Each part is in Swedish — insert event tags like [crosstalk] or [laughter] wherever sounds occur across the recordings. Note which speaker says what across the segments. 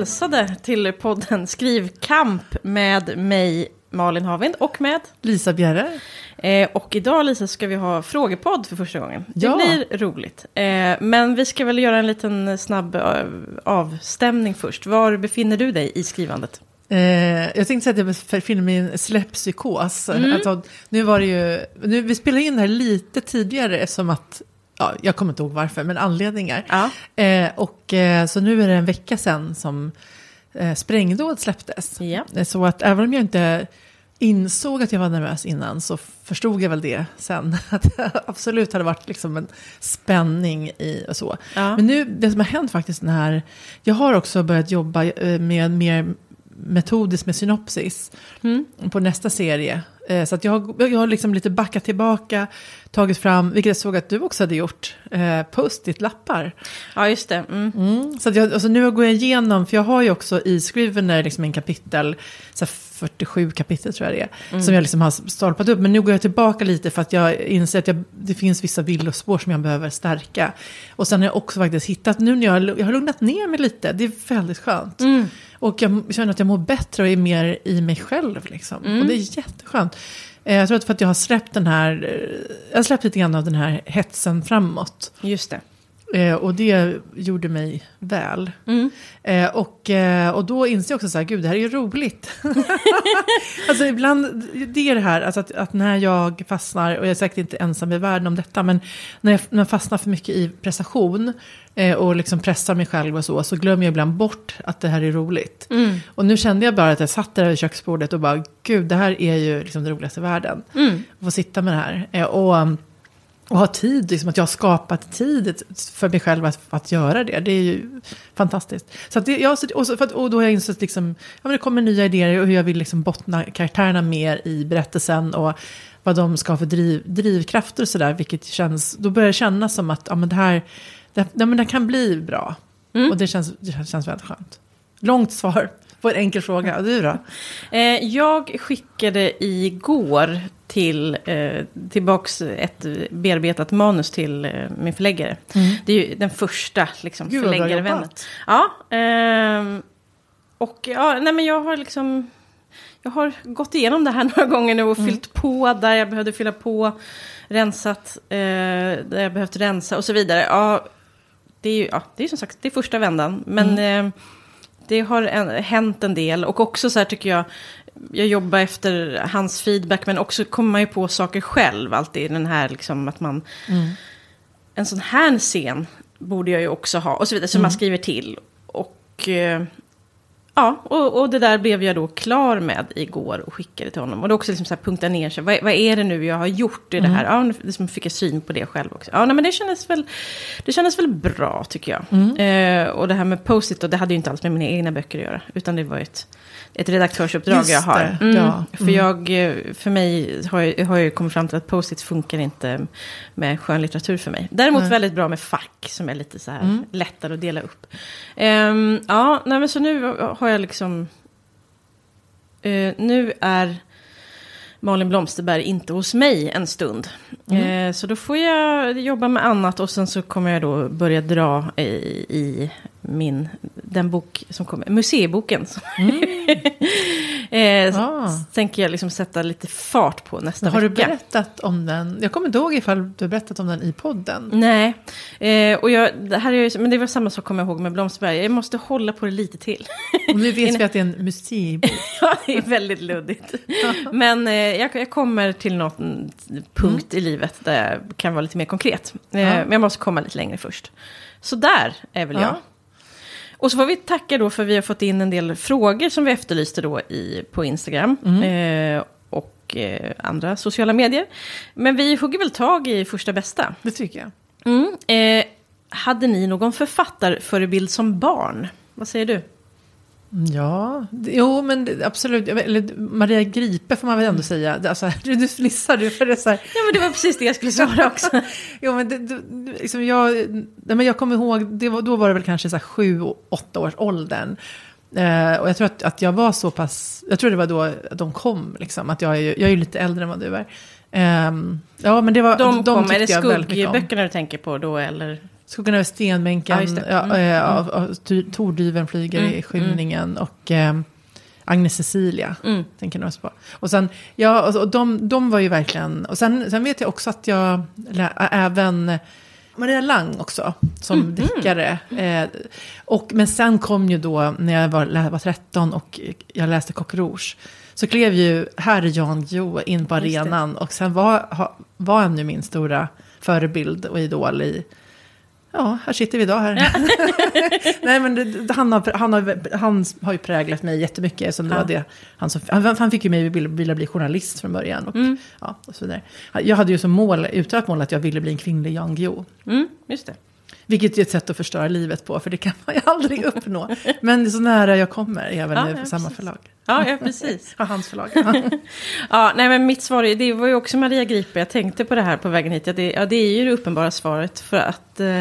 Speaker 1: hälsade till podden Skrivkamp med mig Malin Havind och med
Speaker 2: Lisa Bjerre.
Speaker 1: Eh, och idag Lisa ska vi ha frågepodd för första gången. Det
Speaker 2: Ja.
Speaker 1: blir roligt. Eh, men vi ska väl göra en liten snabb eh, avstämning först. Var befinner du dig i skrivandet?
Speaker 2: Eh, jag tänkte säga att jag befinner mig i en släpppsykos.
Speaker 1: Mm.
Speaker 2: Alltså, nu var det ju, nu, vi spelade in det här lite tidigare som att, ja, jag kommer inte ihåg varför, men anledningar.
Speaker 1: Ja.
Speaker 2: Eh, och eh, så nu är det en vecka sedan som eh, Sprängdåd släpptes.
Speaker 1: Ja.
Speaker 2: Eh, Så att även om jag inte insåg att jag var nervös innan så förstod jag väl det sen. [laughs] Att det absolut hade varit liksom en spänning i och så.
Speaker 1: Ja.
Speaker 2: Men nu, det som har hänt faktiskt den här, jag har också börjat jobba eh, med mer metodiskt med synopsis
Speaker 1: Mm.
Speaker 2: på nästa serie. Eh, Så att jag, jag har liksom lite backat tillbaka, tagit fram, vilket jag såg att du också hade gjort, eh, post-it-lappar.
Speaker 1: ja, just det. Mm.
Speaker 2: Mm. Så att jag, alltså nu går jag igenom, för jag har ju också i Scrivener liksom en kapitel, så här 47 kapitel tror jag det är,
Speaker 1: Mm.
Speaker 2: som jag liksom har stolpat upp. Men nu går jag tillbaka lite för att jag inser att jag, det finns vissa villospår som jag behöver stärka. Och sen har jag också faktiskt hittat, nu när jag, jag har lugnat ner mig lite, det är väldigt skönt.
Speaker 1: Mm.
Speaker 2: Och jag känner att jag mår bättre och är mer i mig själv. Liksom. Och det är jätteskönt. Eh, jag tror att för att jag har släppt den här, eh, jag har släppt lite grann av den här hetsen framåt.
Speaker 1: Just det.
Speaker 2: Eh, och det gjorde mig väl.
Speaker 1: Mm.
Speaker 2: Eh, och, eh, och då inser jag också så här, gud det här är ju roligt. [laughs] alltså ibland, det är det här, alltså att, att när jag fastnar, och jag är säkert inte ensam i världen om detta, men när jag, när jag fastnar för mycket i prestation eh, och liksom pressar mig själv och så, så glömmer jag ibland bort att det här är roligt.
Speaker 1: Mm.
Speaker 2: Och nu kände jag bara att jag satt där vid köksbordet och bara, gud det här är ju liksom det roligaste i världen.
Speaker 1: Mm.
Speaker 2: Att få sitta med det här. Eh, och, och ha tid, liksom att jag har skapat tid för mig själv att, att göra det. Det är ju fantastiskt. Så att det, jag, och, så, att, och då har jag insett liksom, ja, men det kommer nya idéer och hur jag vill liksom bottna karaktärerna mer i berättelsen. Och vad de ska ha för driv, drivkrafter och sådär. Vilket känns, då börjar det kännas som att ja, men det här det, ja, men det kan bli bra. Och det känns, det känns väldigt skönt. Långt svar på en enkel fråga. Och du då?
Speaker 1: Eh, jag skickade igår till, eh, tillbaks ett bearbetat manus till eh, min förläggare. Det är ju den första liksom,
Speaker 2: Gud,
Speaker 1: förläggarvännen. Ja, ehm, och ja, nej men jag har liksom... Jag har gått igenom det här [laughs] några gånger nu och fyllt på där jag behövde fylla på. Rensat eh, där jag behövt rensa och så vidare. Ja, det är ju ja, det är som sagt det är första vändan. Men eh, det har en, hänt en del. Och också så här tycker jag, jag jobbar efter hans feedback. Men också kommer man ju på saker själv alltid. Den här liksom att man, en sån här scen borde jag ju också ha. Och så vidare, som man skriver till. Och eh, ja, och, och det där blev jag då klar med igår och skickade till honom. Och då också liksom så här punkta ner sig. Vad, vad är det nu jag har gjort i det här? Ja, nu liksom fick jag syn på det själv också. Ja, nej, men det kändes väl, det kändes väl bra tycker jag. Eh, och det här med post-it, och det hade ju inte alls med mina egna böcker att göra. Utan det var ett, ett redaktörsuppdrag
Speaker 2: Just
Speaker 1: jag har.
Speaker 2: det,
Speaker 1: Mm,
Speaker 2: ja.
Speaker 1: För jag, eh, för mig har jag, har jag ju kommit fram till att post-it funkar inte med skönlitteratur för mig. Däremot
Speaker 2: Nej.
Speaker 1: väldigt bra med fack som är lite så här lättare att dela upp. Ehm, ja, nej men så nu har jag liksom... eh, nu är Malin Blomsterberg inte hos mig en stund. Eh, så då får jag jobba med annat och sen så kommer jag då börja dra i, i min, den bok som kommer, museiboken. [laughs] eh, så
Speaker 2: Ah.
Speaker 1: tänker jag liksom sätta lite fart på nästa
Speaker 2: Har du
Speaker 1: vecka.
Speaker 2: berättat om den? Jag kommer inte ihåg ifall du har berättat om den i podden.
Speaker 1: Nej, eh, och jag, det här är, men det var samma sak kommer jag ihåg med Blomsterberg. Jag måste hålla på det lite till.
Speaker 2: Och nu vet [laughs] vi att det är en museibok. [laughs]
Speaker 1: ja, det är väldigt luddigt. Men eh, jag, jag kommer till något mm, punkt i livet där jag kan vara lite mer konkret. Eh,
Speaker 2: Ja.
Speaker 1: Men jag måste komma lite längre först. Så där är väl
Speaker 2: Ja.
Speaker 1: jag. Och så får vi tacka då för vi har fått in en del frågor som vi efterlyste då i, på Instagram. Eh, och eh, andra sociala medier. Men vi hugger väl tag i första bästa.
Speaker 2: Det tycker jag.
Speaker 1: Mm. Eh, hade ni någon författarförebild som barn? Vad säger du?
Speaker 2: Ja, jo men absolut. Eller Maria Gripe får man väl ändå säga. Alltså, [laughs] du, du fnissar du för det så här.
Speaker 1: Ja, men det var precis det jag skulle svara också. [laughs]
Speaker 2: Jo men det, det, liksom jag, nej, men jag kommer ihåg, det var, då var det väl kanske så här sju, åtta års åldern. Eh, och jag tror att, att jag var så pass, jag tror det var då att de kom liksom. Att jag är, ju- jag är ju lite äldre än vad du är. Ehm, ja men det var,
Speaker 1: De, kom, är det skuggböckerna du tänker på då eller?
Speaker 2: Skuggan över stenbänken,
Speaker 1: Ja, Mm,
Speaker 2: av Tor- Tordyveln flyger
Speaker 1: Mm,
Speaker 2: i skymningen och eh, Agnes Cecilia.
Speaker 1: Mm.
Speaker 2: Tänker jag också på. Och sen, ja, och, och de, de var ju verkligen, och sen, sen vet jag också att jag även Maria Lang också, som
Speaker 1: Mm,
Speaker 2: deckare. Eh, och, men sen kom ju då, när jag var, var 13 och jag läste Coq Rouge, så klev ju herr Jan Guillou in på arenan. Och sen var, var han ju min stora förebild och idol i Ja, här sitter vi idag här. [laughs] Nej, men det, han, har, han, har, han har ju präglat mig jättemycket. Som det
Speaker 1: Ja.
Speaker 2: var det, han, som, han, han fick ju mig att vilja bli journalist från början. Och,
Speaker 1: Mm.
Speaker 2: ja, och så vidare. Jag hade ju som mål, uttalat mål att jag ville bli en kvinnlig Jan Guillou.
Speaker 1: Mm, just det.
Speaker 2: Vilket är ett sätt att förstöra livet på, för det kan man ju [laughs] aldrig uppnå. [laughs] Men är så nära jag kommer, även
Speaker 1: Ja,
Speaker 2: nu på
Speaker 1: ja,
Speaker 2: samma
Speaker 1: precis.
Speaker 2: förlag.
Speaker 1: Ja, ja precis. [laughs]
Speaker 2: Ja, hans förlag. Ja.
Speaker 1: Ja, nej men mitt svar är, det var ju också Maria Gripe. Jag tänkte på det här på vägen hit. Ja, det, ja, det är ju det uppenbara svaret. För att eh,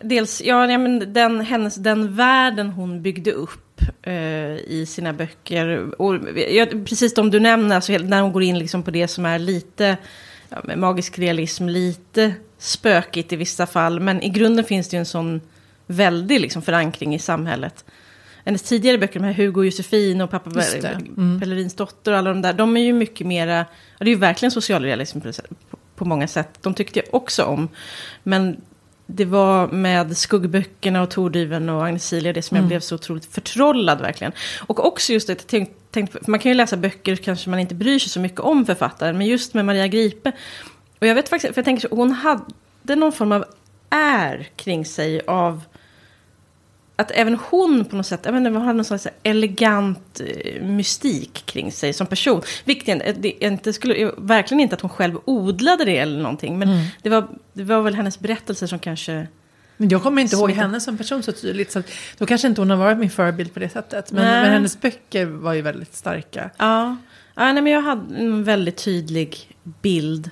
Speaker 1: dels, ja, nej, men den, hennes, den världen hon byggde upp eh, i sina böcker. Och, ja, precis de du nämner, alltså, när hon går in liksom på det som är lite ja, med magisk realism, lite spökigt i vissa fall. Men i grunden finns det ju en sån väldig liksom, förankring i samhället. Hennes tidigare böcker, de här Hugo och Josefin och pappa.
Speaker 2: Mm.
Speaker 1: Pellerins dotter och alla de där, de är ju mycket mera, det är ju verkligen socialrealism på, på många sätt. De tyckte jag också om. Men det var med skuggböckerna och Tordyveln och Agnes Cecilia det som jag
Speaker 2: Mm.
Speaker 1: blev så otroligt förtrollad verkligen. Och också just det, tänk, tänk, man kan ju läsa böcker kanske man inte bryr sig så mycket om författaren, men just med Maria Gripe. Och jag vet faktiskt, för jag tänker så, hon hade någon form av är kring sig av att även hon på något sätt, jag inte, hade någon slags elegant eh, mystik kring sig som person. Vilket det, inte skulle, verkligen inte att hon själv odlade det eller någonting. Men
Speaker 2: Mm.
Speaker 1: det, var, det var väl hennes berättelser som kanske...
Speaker 2: Men jag kommer inte ihåg henne som person så tydligt. Så då kanske inte hon har varit min förebild på det sättet. Men, men hennes böcker var ju väldigt starka.
Speaker 1: Ja, ja nej, men jag hade en väldigt tydlig bild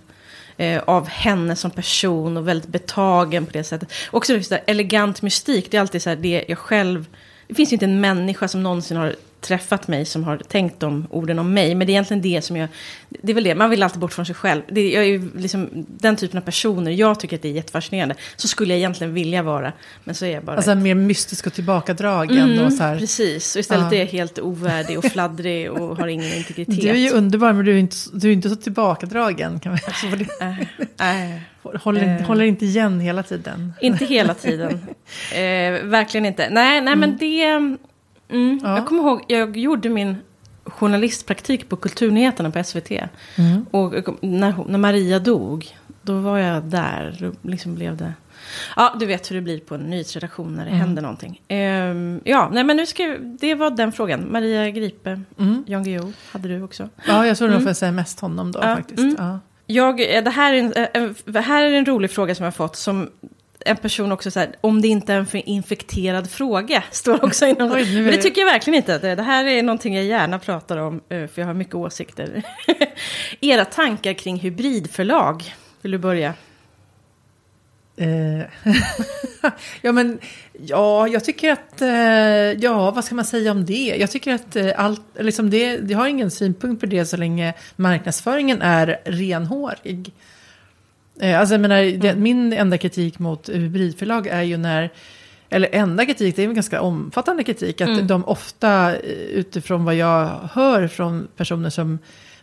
Speaker 1: eh, av henne som person och väldigt betagen på det sättet. Också så där elegant mystik, det är alltid så här det jag själv... Det finns ju inte en människa som någonsin har träffat mig som har tänkt de orden om mig. Men det är egentligen det som jag... Det är väl det, man vill alltid bort från sig själv. Det, jag är liksom den typen av personer, jag tycker att det är jättefascinerande. Så skulle jag egentligen vilja vara. Men så är jag bara...
Speaker 2: Alltså mer mystisk och tillbakadragen.
Speaker 1: Mm,
Speaker 2: och så här.
Speaker 1: Precis, och istället
Speaker 2: Ja.
Speaker 1: är jag helt ovärdig och fladdrig och [laughs] har ingen integritet.
Speaker 2: Du är ju underbar men du är inte, du är inte så tillbakadragen. Kan man, så
Speaker 1: Äh, äh.
Speaker 2: håller,
Speaker 1: Eh.
Speaker 2: håller inte igen hela tiden.
Speaker 1: Inte hela tiden. [laughs] Eh, verkligen inte. Nej, nej men det... Mm,
Speaker 2: Ja.
Speaker 1: Jag kommer ihåg, jag gjorde min journalistpraktik på Kulturnyheterna på SVT.
Speaker 2: Mm.
Speaker 1: Och när, när Maria dog, då var jag där. Då liksom blev det... Ja, du vet hur det blir på en nyhetsredaktion när det
Speaker 2: Mm.
Speaker 1: händer någonting. Ehm, ja, nej men nu ska jag, det var den frågan. Maria Gripe,
Speaker 2: Mm.
Speaker 1: Jan Guillou, hade du också.
Speaker 2: Ja, jag tror nog
Speaker 1: Mm.
Speaker 2: får säga mest honom då
Speaker 1: Ja,
Speaker 2: faktiskt.
Speaker 1: mm.
Speaker 2: Ja.
Speaker 1: Jag, eh, det, här är en, eh, det här är en rolig fråga som jag har fått. Som en person också så här, om det inte är en infekterad fråga. [laughs] Står också inom,
Speaker 2: Oj,
Speaker 1: Men det tycker jag verkligen inte. Det det här är någonting jag gärna pratar om. eh, För jag har mycket åsikter. [laughs] Era tankar kring hybridförlag. Vill du börja?
Speaker 2: Eh, [laughs] ja, men ja, jag tycker att, eh, ja, vad ska man säga om det? Jag tycker att allt, liksom det, jag har ingen synpunkt på det så länge marknadsföringen är renhårig. Eh, alltså, jag menar, det, min enda kritik mot hybridförlag är ju när, eller enda kritik, det är en ganska omfattande kritik, att
Speaker 1: Mm.
Speaker 2: de ofta eh, utifrån vad jag hör från personer som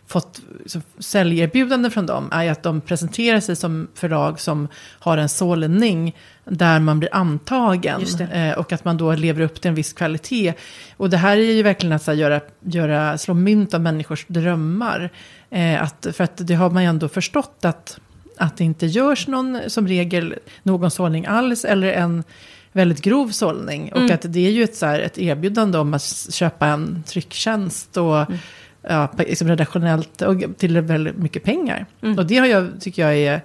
Speaker 2: fått som säljerbjudanden från dem är att de presenterar sig som förlag som har en sållning där man blir antagen eh, och att man då lever upp till en viss kvalitet. Och det här är ju verkligen att så här, göra, göra, slå mynt av människors drömmar. Eh, att, för att det har man ju ändå förstått att, att det inte görs någon, som regel, någon sållning alls eller en väldigt grov sållning. Och
Speaker 1: Mm.
Speaker 2: att det är ju ett, så här, ett erbjudande om att köpa en trycktjänst och
Speaker 1: Mm.
Speaker 2: ja, liksom redaktionellt och till väldigt mycket pengar.
Speaker 1: Mm.
Speaker 2: Och det har jag, tycker jag är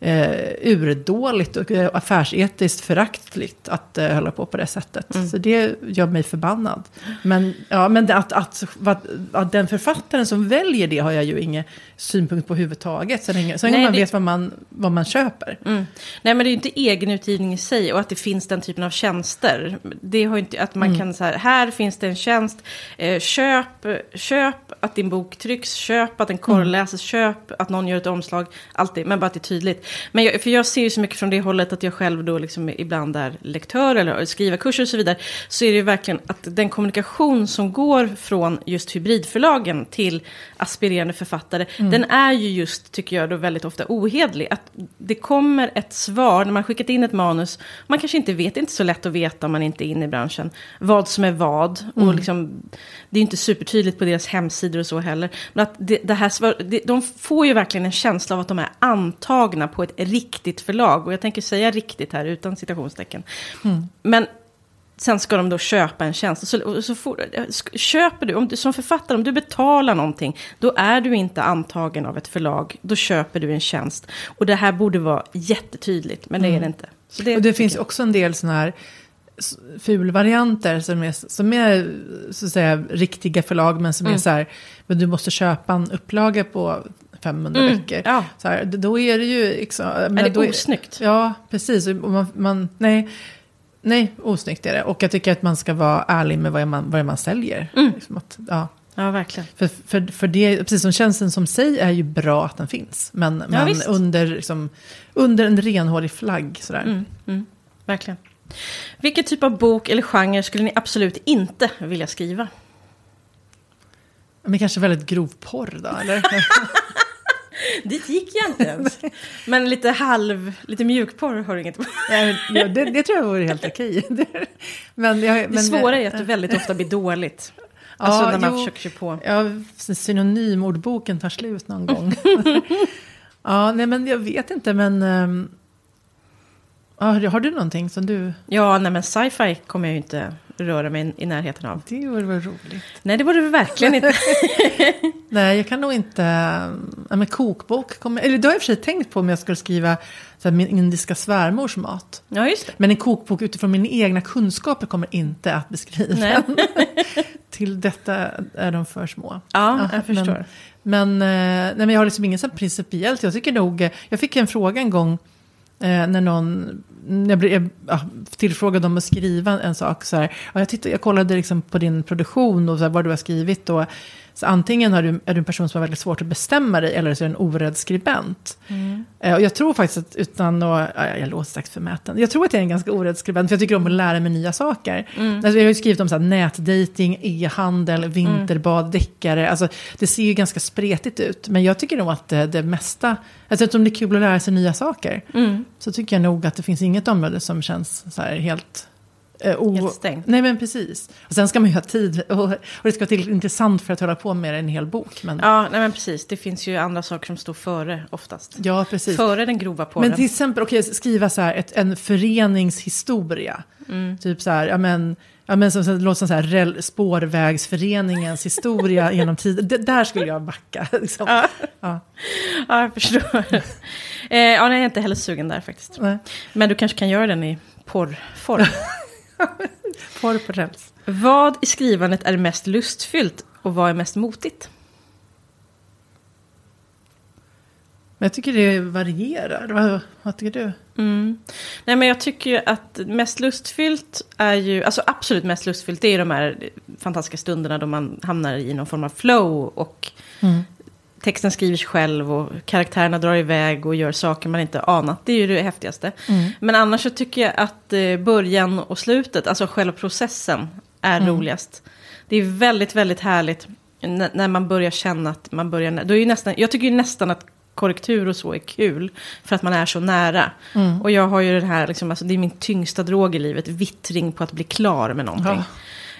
Speaker 2: eh, urdåligt och eh, affärsetiskt föraktligt att eh, hålla på på det sättet.
Speaker 1: Mm.
Speaker 2: Så det gör mig förbannad. Men, ja, men att, att, vad, att den författaren som väljer det har jag ju ingen synpunkt på överhuvudtaget. Så länge, så länge
Speaker 1: Nej,
Speaker 2: man
Speaker 1: det-
Speaker 2: vet vad man, vad man köper.
Speaker 1: Mm. Nej men det är ju inte egenutgivning i sig och att det finns den typen av tjänster. Det har inte, att man
Speaker 2: Mm.
Speaker 1: kan så här, här finns det en tjänst, eh, köp, köp att din bok trycks, köp att den korrläses, köp att någon gör ett omslag, allt det, men bara att det är tydligt. Men jag, för jag ser ju så mycket från det hållet att jag själv då liksom ibland är lektör eller skriver kurser och så vidare. Så är det ju verkligen att den kommunikation som går från just hybridförlagen till aspirerande författare.
Speaker 2: Mm.
Speaker 1: Den är ju just, tycker jag, då väldigt ofta ohedlig. Att det kommer ett svar när man skickat in ett manus. Man kanske inte vet, det är inte så lätt att veta om man inte är inne i branschen. Vad som är vad.
Speaker 2: Mm.
Speaker 1: Och liksom, det är inte supertydligt på deras hemsidor och så heller. Men att det, det här svar, det, de får ju verkligen en känsla av att de är antagna på ett riktigt förlag. Och jag tänker säga riktigt här utan citationstecken. Men sen ska de då köpa en tjänst. Så, och så får, köper du, om du, som författare, om du betalar någonting, då är du inte antagen av ett förlag. Då köper du en tjänst. Och det här borde vara jättetydligt, men det är det inte. Så
Speaker 2: Och det finns
Speaker 1: jag.
Speaker 2: också en del sådana här fulvarianter som är, som är så att säga, riktiga förlag men som är så här, men du måste köpa en upplaga på 500
Speaker 1: Mm,
Speaker 2: böcker.
Speaker 1: ja.
Speaker 2: Så här, då är det ju... Liksom,
Speaker 1: Är det
Speaker 2: då
Speaker 1: osnyggt?
Speaker 2: Ja, precis. Och man, man, nej, nej, osnyggt är det. Och jag tycker att man ska vara ärlig med vad man, vad man säljer.
Speaker 1: Mm.
Speaker 2: Liksom att, ja.
Speaker 1: Ja, verkligen.
Speaker 2: För, för, för det, precis som tjänsten som sig är ju bra att den finns. Men, men
Speaker 1: visst.
Speaker 2: under, liksom, under en renhårig flagg. Sådär.
Speaker 1: Mm, mm, verkligen. Vilken typ av bok eller genre skulle ni absolut inte vilja skriva?
Speaker 2: Men kanske väldigt grov porr då, eller? [laughs]
Speaker 1: Dit gick jag inte ens. Men lite halv, lite mjukporr har du inget på.
Speaker 2: ja, det, det tror jag vore helt okej. men, jag,
Speaker 1: Det
Speaker 2: men,
Speaker 1: svåra är att det väldigt ofta blir dåligt. Alltså när man försöker sig på.
Speaker 2: Ja, synonymordboken tar slut någon gång. [laughs] ja, nej men jag vet inte, men... Um, ja, har du någonting som du...
Speaker 1: Ja, nej men sci-fi kommer jag ju inte röra mig i närheten av.
Speaker 2: Det vore väl roligt.
Speaker 1: Nej, det borde vi verkligen inte. [laughs]
Speaker 2: Nej, jag kan nog inte... Ja, men kokbok kommer... Eller det har jag i och för sig tänkt på om jag skulle skriva så här, min indiska svärmors mat.
Speaker 1: Ja, just det.
Speaker 2: Men en kokbok utifrån mina egna kunskaper kommer inte att beskriva.
Speaker 1: Nej. [laughs]
Speaker 2: Till detta är de för små.
Speaker 1: Ja,
Speaker 2: Ja,
Speaker 1: jag förstår.
Speaker 2: Men, men, eh, nej, men jag har liksom inget så principiellt. Jag tycker nog, jag fick en fråga en gång eh, när någon, när jag blev ja, tillfrågad om att skriva en sak. Så här, ja, jag, tittade, jag kollade liksom på din produktion och så här, vad du har skrivit. Och, så antingen har du, är du en person som har väldigt svårt att bestämma dig eller så är du en orädd skribent. Eh, och jag tror faktiskt att utan att, ja, jag låter strax förmäten, jag tror att jag är en ganska orädd skribent för jag tycker om att lära mig nya saker. Alltså, jag har ju skrivit om så här, nätdating, e-handel, vinterbad, deckare. Alltså, det ser ju ganska spretigt ut, men jag tycker nog att det, det mesta, alltså, eftersom det är kul att lära sig nya saker,
Speaker 1: Mm.
Speaker 2: så tycker jag nog att det finns inget område som känns så här helt... eh, o-
Speaker 1: Helt stängt.
Speaker 2: Nej men precis. Och sen ska man ju ha tid [laughs] och, och det ska vara tillräckligt intressant för att hålla på med en hel bok. Men, ja,
Speaker 1: Ja, nej men precis. Det finns ju andra saker som står före oftast.
Speaker 2: precis.
Speaker 1: Före den grova porren.
Speaker 2: Men till exempel, okej, skriva så här, ett, en föreningshistoria.
Speaker 1: Mm.
Speaker 2: Typ så här, ja men, ja, men som, som, låter som så här, rel, spårvägsföreningens historia [laughs] genom tiden. Det, där skulle jag backa. [laughs] Liksom.
Speaker 1: Ja.
Speaker 2: Ja.
Speaker 1: Ja, jag förstår. eh, ja, nej, jag är inte heller sugen där faktiskt.
Speaker 2: Nej.
Speaker 1: Men du kanske kan göra den i porrform. [laughs]
Speaker 2: Porr på räls.
Speaker 1: vad i skrivandet är mest lustfyllt och vad är mest motigt?
Speaker 2: Jag tycker det varierar. Vad, vad tycker du?
Speaker 1: Mm. Nej, men jag tycker ju att mest lustfyllt är ju, alltså absolut mest lustfyllt, det är de här fantastiska stunderna då man hamnar i någon form av flow och
Speaker 2: Mm.
Speaker 1: Texten skriver sig själv och karaktärerna drar iväg och gör saker man inte anat. Det är ju det häftigaste.
Speaker 2: Mm.
Speaker 1: Men annars så tycker jag att eh, början och slutet, alltså själva processen, är
Speaker 2: Mm.
Speaker 1: roligast. Det är väldigt, väldigt härligt när man börjar känna att man börjar... Då är ju nästan, jag tycker ju nästan att korrektur och så är kul, för att man är så nära.
Speaker 2: Mm.
Speaker 1: Och jag har ju det här, liksom, alltså, det är min tyngsta drog i livet, vittring på att bli klar med någonting.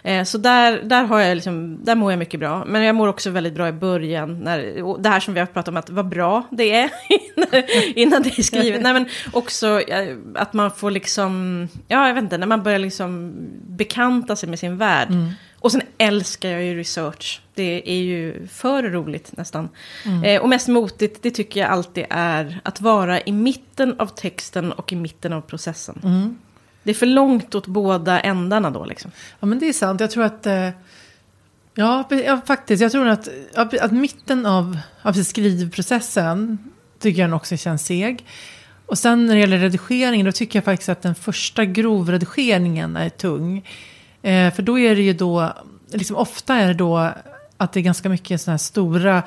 Speaker 1: Eh, Så där, där, har jag liksom, där mår jag mycket bra. Men jag mår också väldigt bra i början. När, det här som vi har pratat om, att vad bra det är [laughs] innan- det är skrivet. Nej, men också eh, att man får liksom, ja jag vet inte, när man börjar liksom bekanta sig med sin värld. Och sen älskar jag ju research. Det är ju för roligt nästan. Eh, och mest motigt, det tycker jag alltid är att vara i mitten av texten och i mitten av processen.
Speaker 2: Mm.
Speaker 1: Det är för långt åt båda ändarna då liksom.
Speaker 2: Ja, men det är sant. Jag tror att... Eh, ja, ja, faktiskt. Jag tror att, att mitten av, av skrivprocessen tycker jag nog också känns seg. Och sen när det gäller redigeringen, då tycker jag faktiskt att den första grovredigeringen är tung. Eh, för då är det ju då, liksom ofta är det då att det är ganska mycket sådana här stora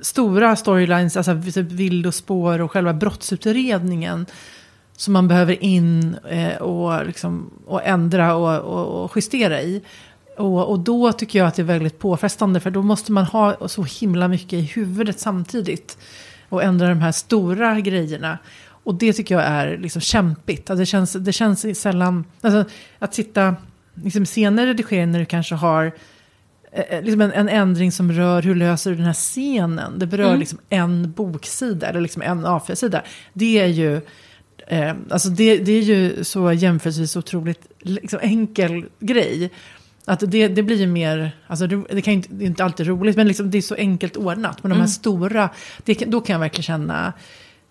Speaker 2: stora storylines, alltså typ vildospår och själva brottsutredningen. Som man behöver in eh, och, liksom, och ändra och, och, och justera i. Och, och då tycker jag att det är väldigt påfrestande för då måste man ha så himla mycket i huvudet samtidigt. Och ändra de här stora grejerna. Och det tycker jag är liksom kämpigt. Alltså det, känns, det känns sällan... Alltså att sitta liksom senare redigering när du kanske har eh, liksom en, en, ändring som rör hur löser du den här scenen. Det berör mm. liksom en boksida eller liksom en A4-sida. Det är ju... Eh, alltså det, det är ju så jämförelsevis otroligt liksom, enkel grej. Att det, det blir ju mer, alltså det, det, kan inte, det är inte alltid roligt, men liksom det är så enkelt ordnat. Men de här mm. stora, det, då kan jag verkligen känna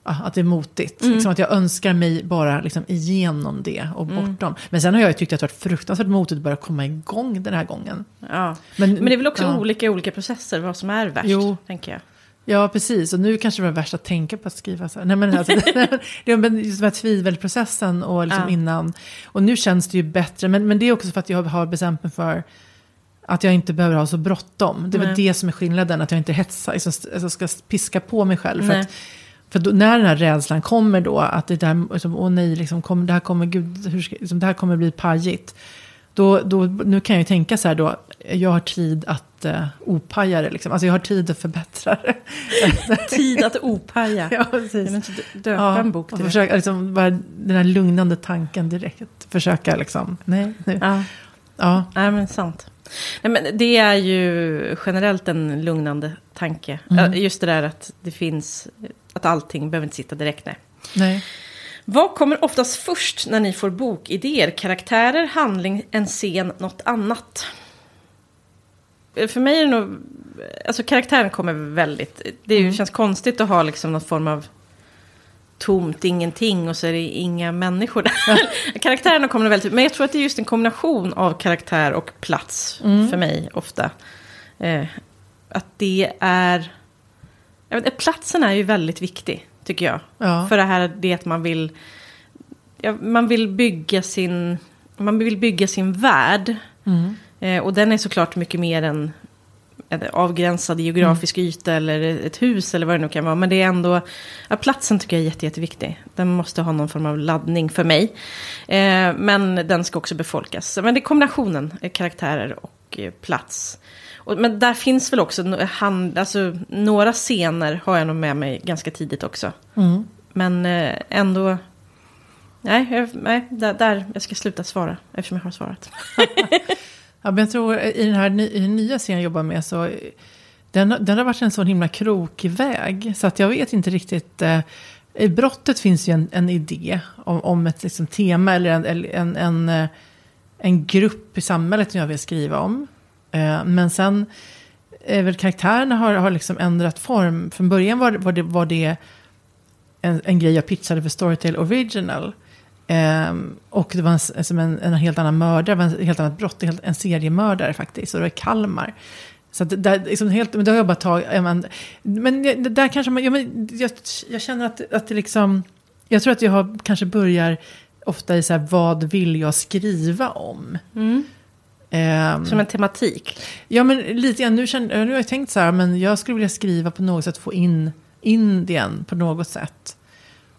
Speaker 2: att det är motigt. Mm. Liksom att jag önskar mig bara liksom igenom det och mm. bortom. Men sen har jag ju tyckt att det har varit fruktansvärt motigt att börja komma igång den här gången.
Speaker 1: Ja. Men, men det är väl också ja. olika olika processer vad som är värst, jo. tänker jag.
Speaker 2: Ja, precis. Och nu kanske det var värst att tänka på att skriva så här. Nej, men alltså, [laughs] det är just den här tvivelprocessen och liksom ja. innan. Och nu känns det ju bättre. Men, men det är också för att jag har bestämt mig för att jag inte behöver ha så bråttom. Det är väl det som är skillnaden. Att jag inte hetsar, liksom, alltså ska piska på mig själv. För, att, för då, när den här rädslan kommer då, att det där, liksom, åh nej, liksom, kom, det, här kommer, gud, hur ska, liksom, det här kommer bli pajigt. Då, då, nu kan jag ju tänka så här då, jag har tid att uh, opaja det. Liksom. Alltså jag har tid att förbättra det. [laughs]
Speaker 1: tid att opaja. [laughs]
Speaker 2: ja, precis.
Speaker 1: Jag döpa ja, en bok
Speaker 2: till försöka, liksom, bara Den här lugnande tanken direkt. Försöka liksom, nej, nu.
Speaker 1: Ja,
Speaker 2: ja.
Speaker 1: Nej, men sant. Nej, men det är ju generellt en lugnande tanke. Mm. Just det där att det finns, att allting behöver inte sitta direkt. Nej.
Speaker 2: nej.
Speaker 1: Vad kommer oftast först när ni får bokidéer? Karaktärer, handling, en scen, något annat? För mig är det nog... Alltså karaktären kommer väldigt... Det mm. känns konstigt att ha liksom någon form av tomt, ingenting och så är det inga människor där. [laughs] Karaktärerna kommer väldigt... Men jag tror att det är just en kombination av karaktär och plats mm. för mig ofta. Eh, att det är... Jag vet, platsen är ju väldigt viktig tycker jag. Ja. För det här det att man vill, ja, man vill bygga sin, man vill bygga sin värld. Mm. Eh, och den är såklart mycket mer än en avgränsad geografisk mm. yta eller ett hus eller vad det nu kan vara. Men det är ändå, ja, platsen tycker jag är jätte, jätteviktig. Den måste ha någon form av laddning för mig. Eh, men den ska också befolkas. Men det är kombinationen, eh, karaktärer och eh, plats. Och, men där finns väl också, han, alltså, några scener har jag nog med mig ganska tidigt också. Mm. Men eh, ändå, nej, jag, nej där, där, jag ska sluta svara eftersom jag har svarat. [laughs]
Speaker 2: ja, men jag tror i den här i den nya serien jag jobbar med så den, den har varit en sån himla krokig väg. Så att jag vet inte riktigt. Eh, I brottet finns ju en, en idé om, om ett liksom, tema eller en, en, en, en, eh, en grupp i samhället som jag vill skriva om. Eh, men sen är väl karaktärerna har, har liksom ändrat form. Från början var, var det, var det en, en grej jag pitchade för Storytel Original. Um, och det var en, som en, en, helt annan mördare, en helt annat brott, en, en seriemördare faktiskt. Och det var Kalmar. Så att där, liksom helt, men det har jag bara tagit, men, men där kanske man, ja, men jag, jag känner att, att det liksom, jag tror att jag har, kanske börjar ofta i så här, vad vill jag skriva om? Mm.
Speaker 1: Um, Som en tematik?
Speaker 2: Ja, men lite grann. Nu, känner, nu har jag tänkt så här, men jag skulle vilja skriva på något sätt, få in Indien på något sätt.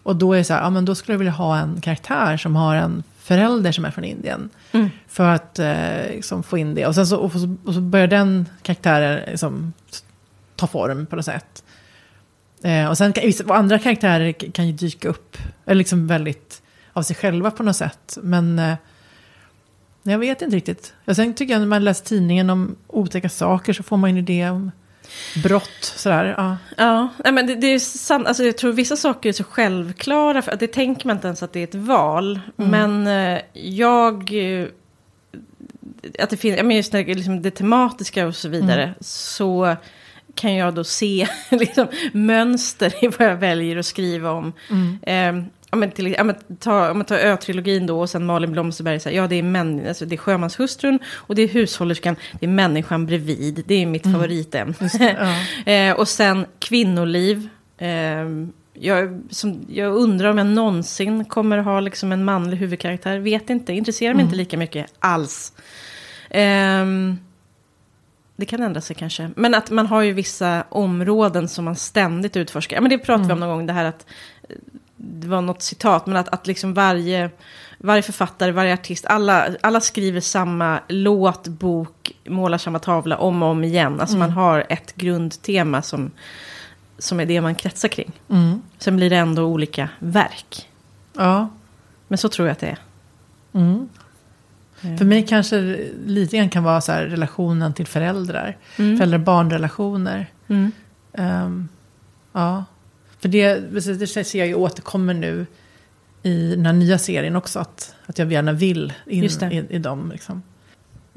Speaker 2: Och då är det så här, ja men då skulle jag vilja ha en karaktär som har en förälder som är från Indien. Mm. För att eh, liksom få in det. Och, sen så, och, och så börjar den karaktären liksom, ta form på något sätt. Eh, och sen kan, och andra karaktärer kan ju dyka upp, eller liksom väldigt av sig själva på något sätt. Men eh, jag vet inte riktigt. Jag sen tycker jag när man läser tidningen om otäcka saker så får man en idé om brott. Sådär, ja,
Speaker 1: ja men det, det är sant. Alltså, jag tror vissa saker är så självklara. För det tänker man inte ens att det är ett val. Mm. Men eh, jag... Eh, att det finns, ja, men just det, liksom det tematiska och så vidare. Mm. Så kan jag då se [laughs] liksom, mönster i vad jag väljer att skriva om. Mm. Eh, men till, ja, men ta, om man tar Ö-trilogin då och sen Malin Blomsterberg. Så här, ja, det är, män, alltså, det är sjömanshustrun och det är hushållerskan. Det är människan bredvid. Det är mitt mm. favoritämne. Ja. [laughs] eh, och sen kvinnoliv. Eh, jag, som, jag undrar om jag någonsin kommer ha liksom en manlig huvudkaraktär. Vet inte, intresserar mig mm. inte lika mycket alls. Eh, det kan ändra sig kanske. Men att man har ju vissa områden som man ständigt utforskar. Ja, men det pratade vi om någon gång, det här att det var något citat, men att, att liksom varje, varje författare, varje artist, alla, alla skriver samma låt, bok, målar samma tavla om och om igen. Alltså man har ett grundtema som, som är det man kretsar kring.
Speaker 2: Mm.
Speaker 1: Sen blir det ändå olika verk.
Speaker 2: Ja.
Speaker 1: Men så tror jag att det är.
Speaker 2: Mm. För mig kanske lite grann kan vara så här relationen till föräldrar.
Speaker 1: Mm.
Speaker 2: Föräldrar-barnrelationer.
Speaker 1: Mm.
Speaker 2: Ehm, ja. För det, det ser jag ju återkommer nu i den här nya serien också. Att, att jag gärna vill in i, i dem. Liksom.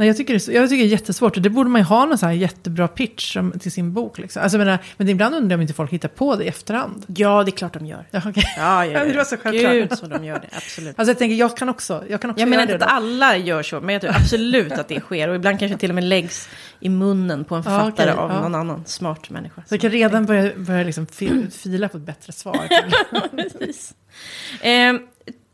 Speaker 2: Nej, jag, tycker det, är jag tycker det är jättesvårt. Och det borde man ju ha någon så här jättebra pitch som, till sin bok. Liksom. Alltså, jag menar, men ibland undrar jag om inte folk hittar på det i efterhand.
Speaker 1: Ja, det är klart de gör.
Speaker 2: Ja, okej.
Speaker 1: Ja, ja,
Speaker 2: Ja, [laughs] det var så självklart.
Speaker 1: Gud så de gör det, absolut.
Speaker 2: Alltså jag tänker, jag kan också, jag kan också
Speaker 1: Jag menar
Speaker 2: göra
Speaker 1: inte
Speaker 2: det.
Speaker 1: att
Speaker 2: då.
Speaker 1: alla gör så, men jag tror absolut att det sker. Och ibland kanske till och med läggs i munnen på en
Speaker 2: Ja,
Speaker 1: författare
Speaker 2: okej,
Speaker 1: av
Speaker 2: ja.
Speaker 1: någon annan smart människa.
Speaker 2: Så jag kan redan börja, börja liksom fi- fila på ett bättre svar. [laughs]
Speaker 1: Precis. Eh,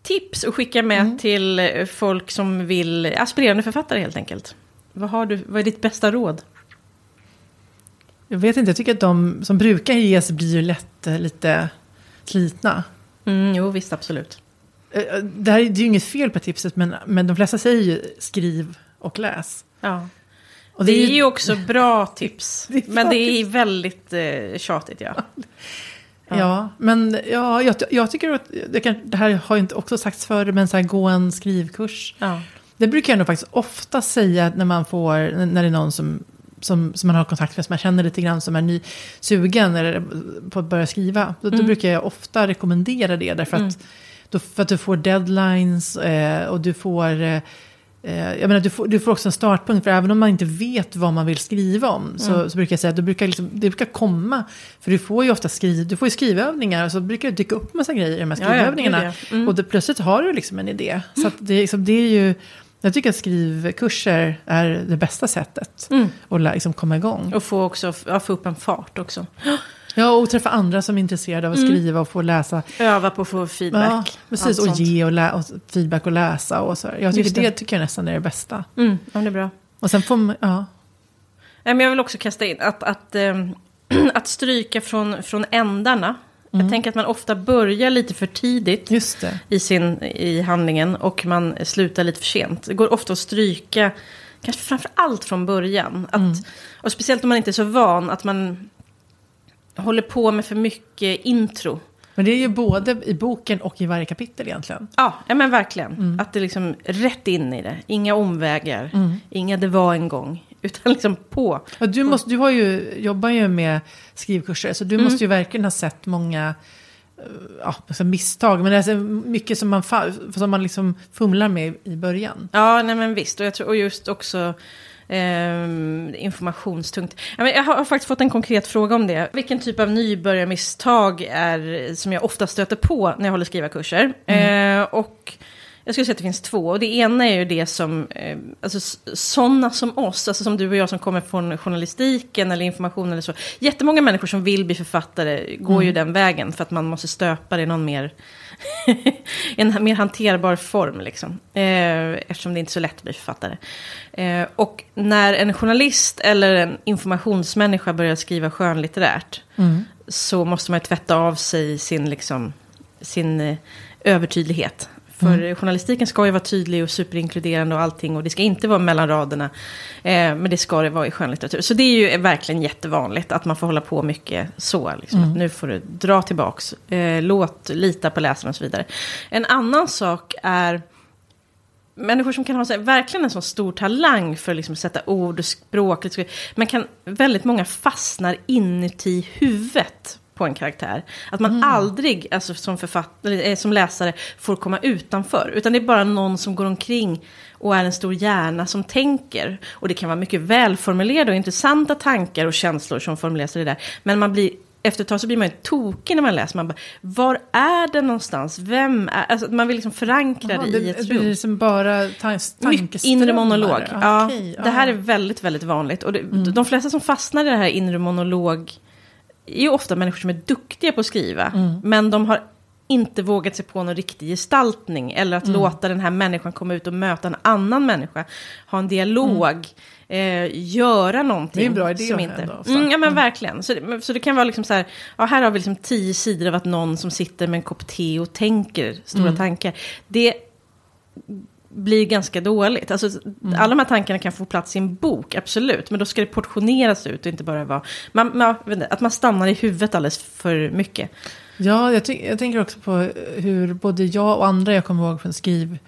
Speaker 1: tips att skicka med
Speaker 2: Mm.
Speaker 1: till eh, folk som vill, aspirerande författare helt enkelt. Vad, har du, vad är ditt bästa råd?
Speaker 2: Jag vet inte, jag tycker att de som brukar ges blir ju lätt eh, lite slitna.
Speaker 1: Mm, jo, visst, absolut.
Speaker 2: Eh, Det, här, är- det är ju inget fel på tipset, men, men de flesta säger ju skriv och läs.
Speaker 1: Ja.
Speaker 2: Och
Speaker 1: det, är ju också bra tips,
Speaker 2: Det [laughs]
Speaker 1: men det är väldigt eh, tjatigt, ja. [laughs]
Speaker 2: Ja, men ja, jag, jag tycker att det, kan, det här har ju inte också sagts förr, men så här, gå en skrivkurs.
Speaker 1: ja.
Speaker 2: Det brukar jag nog faktiskt ofta säga när man får, när det är någon som, som, som man har kontakt med, som man känner lite grann som är ny, sugen eller på att börja skriva. Då, då brukar jag ofta rekommendera det, därför att, då, för att du får deadlines eh, och du får, eh, jag menar, du, får, du får också en startpunkt, för även om man inte vet vad man vill skriva om, så, så brukar jag säga att det brukar, liksom, det brukar komma, för du får ju ofta skriv, du får ju skrivövningar, och så brukar det dyka upp massa grejer i de här
Speaker 1: Ja, ja,
Speaker 2: skrivövningarna.
Speaker 1: gud, ja. Mm.
Speaker 2: Och det, plötsligt har du liksom en idé. Så att det, liksom, det är ju, jag tycker att skrivkurser är det bästa sättet
Speaker 1: Mm.
Speaker 2: att liksom komma igång.
Speaker 1: Och få också, ja, få upp en fart också. [gasps]
Speaker 2: Ja, och träffa andra som är intresserade av att skriva och få läsa.
Speaker 1: Öva på att få
Speaker 2: Ja,
Speaker 1: feedback.
Speaker 2: precis,
Speaker 1: allt
Speaker 2: och
Speaker 1: sånt.
Speaker 2: ge och, lä- och feedback och läsa och så. Jag tycker det.
Speaker 1: det.
Speaker 2: tycker jag nästan är det bästa.
Speaker 1: Mm, ja, det är bra.
Speaker 2: Och sen får man, ja.
Speaker 1: Men jag vill också kasta in att, att, ehm, [clears throat] att stryka från, från ändarna. Jag tänker att man ofta börjar lite för tidigt i, sin, i handlingen och man slutar lite för sent. Det går ofta att stryka, kanske framför allt från början. Att, Och speciellt om man inte är så van, att man håller på med för mycket intro.
Speaker 2: Men det är ju både i boken och i varje kapitel egentligen.
Speaker 1: Ja, ja men verkligen. Att det liksom rätt in i det. Inga omvägar, inga det var en gång. [laughs] Utan liksom på.
Speaker 2: Ja, du, måste, du har ju, jobbar ju med skrivkurser, så du
Speaker 1: Mm.
Speaker 2: måste ju verkligen ha sett många eh, ja, alltså misstag. Men det är så mycket som man, som man liksom fumlar med i början.
Speaker 1: Ja, nej men visst. Och, jag tror, och just också ehm, informationstungt. Jag har faktiskt fått en konkret fråga om det. Vilken typ av nybörjarmisstag är som jag ofta stöter på när jag håller skrivarkurser? Eh, och jag skulle säga att det finns två. Och det ena är ju det som, eh, alltså sådana som oss, alltså som du och jag som kommer från journalistiken eller information eller så. Jättemånga människor som vill bli författare går ju den vägen för att man måste stöpa det i någon mer [laughs] en mer hanterbar form. Liksom. Eh, eftersom det inte är så lätt att bli författare. Eh, och när en journalist eller en informationsmänniska börjar skriva skönlitterärt. Så måste man ju tvätta av sig sin, liksom, sin övertydlighet. För journalistiken ska ju vara tydlig och superinkluderande och allting. Och det ska inte vara mellan raderna. Eh, men det ska det vara i skönlitteratur. Så det är ju verkligen jättevanligt att man får hålla på mycket så. Liksom, att nu får du dra tillbaks. Eh, låt, lita på läsaren och så vidare. En annan sak är människor som kan ha så här, verkligen en sån stor talang för liksom att sätta ord och språk. Men kan, väldigt många fastnar inuti huvudet på en karaktär. Att man aldrig, alltså som, författare, eh, som läsare, får komma utanför. Utan det är bara någon som går omkring och är en stor hjärna som tänker. Och det kan vara mycket välformulerade och intressanta tankar och känslor som formuleras i det där. Men man blir efter ett tag så blir man ju tokig när man läser. Man bara, var är det någonstans? Vem är... Alltså, man vill liksom förankra
Speaker 2: Jaha,
Speaker 1: det i ett
Speaker 2: det blir
Speaker 1: rum.
Speaker 2: liksom bara tankeströmmar.
Speaker 1: inre monolog. Ja,
Speaker 2: okej,
Speaker 1: Det här är väldigt, väldigt vanligt. Och det, de flesta som fastnar i det här inre monolog är ju ofta människor som är duktiga på att skriva. Men de har inte vågat sig på någon riktig gestaltning. Eller att
Speaker 2: Mm.
Speaker 1: låta den här människan komma ut och möta en annan människa. Ha en dialog. Eh, göra någonting.
Speaker 2: Det är en bra idé
Speaker 1: som inte...
Speaker 2: ändå.
Speaker 1: Mm, ja men verkligen. Så det, så det kan vara liksom så här. Ja, här har vi liksom tio sidor av att någon som sitter med en kopp te och tänker stora
Speaker 2: Mm.
Speaker 1: tankar. Det blir ganska dåligt. Alltså,
Speaker 2: Mm.
Speaker 1: Alla de här tankarna kan få plats i en bok, absolut. Men då ska det portioneras ut och inte bara vara... Man, man, inte, att man stannar i huvudet alldeles för mycket.
Speaker 2: Ja, jag, ty- jag tänker också på hur både jag och andra jag kommer ihåg från skriv...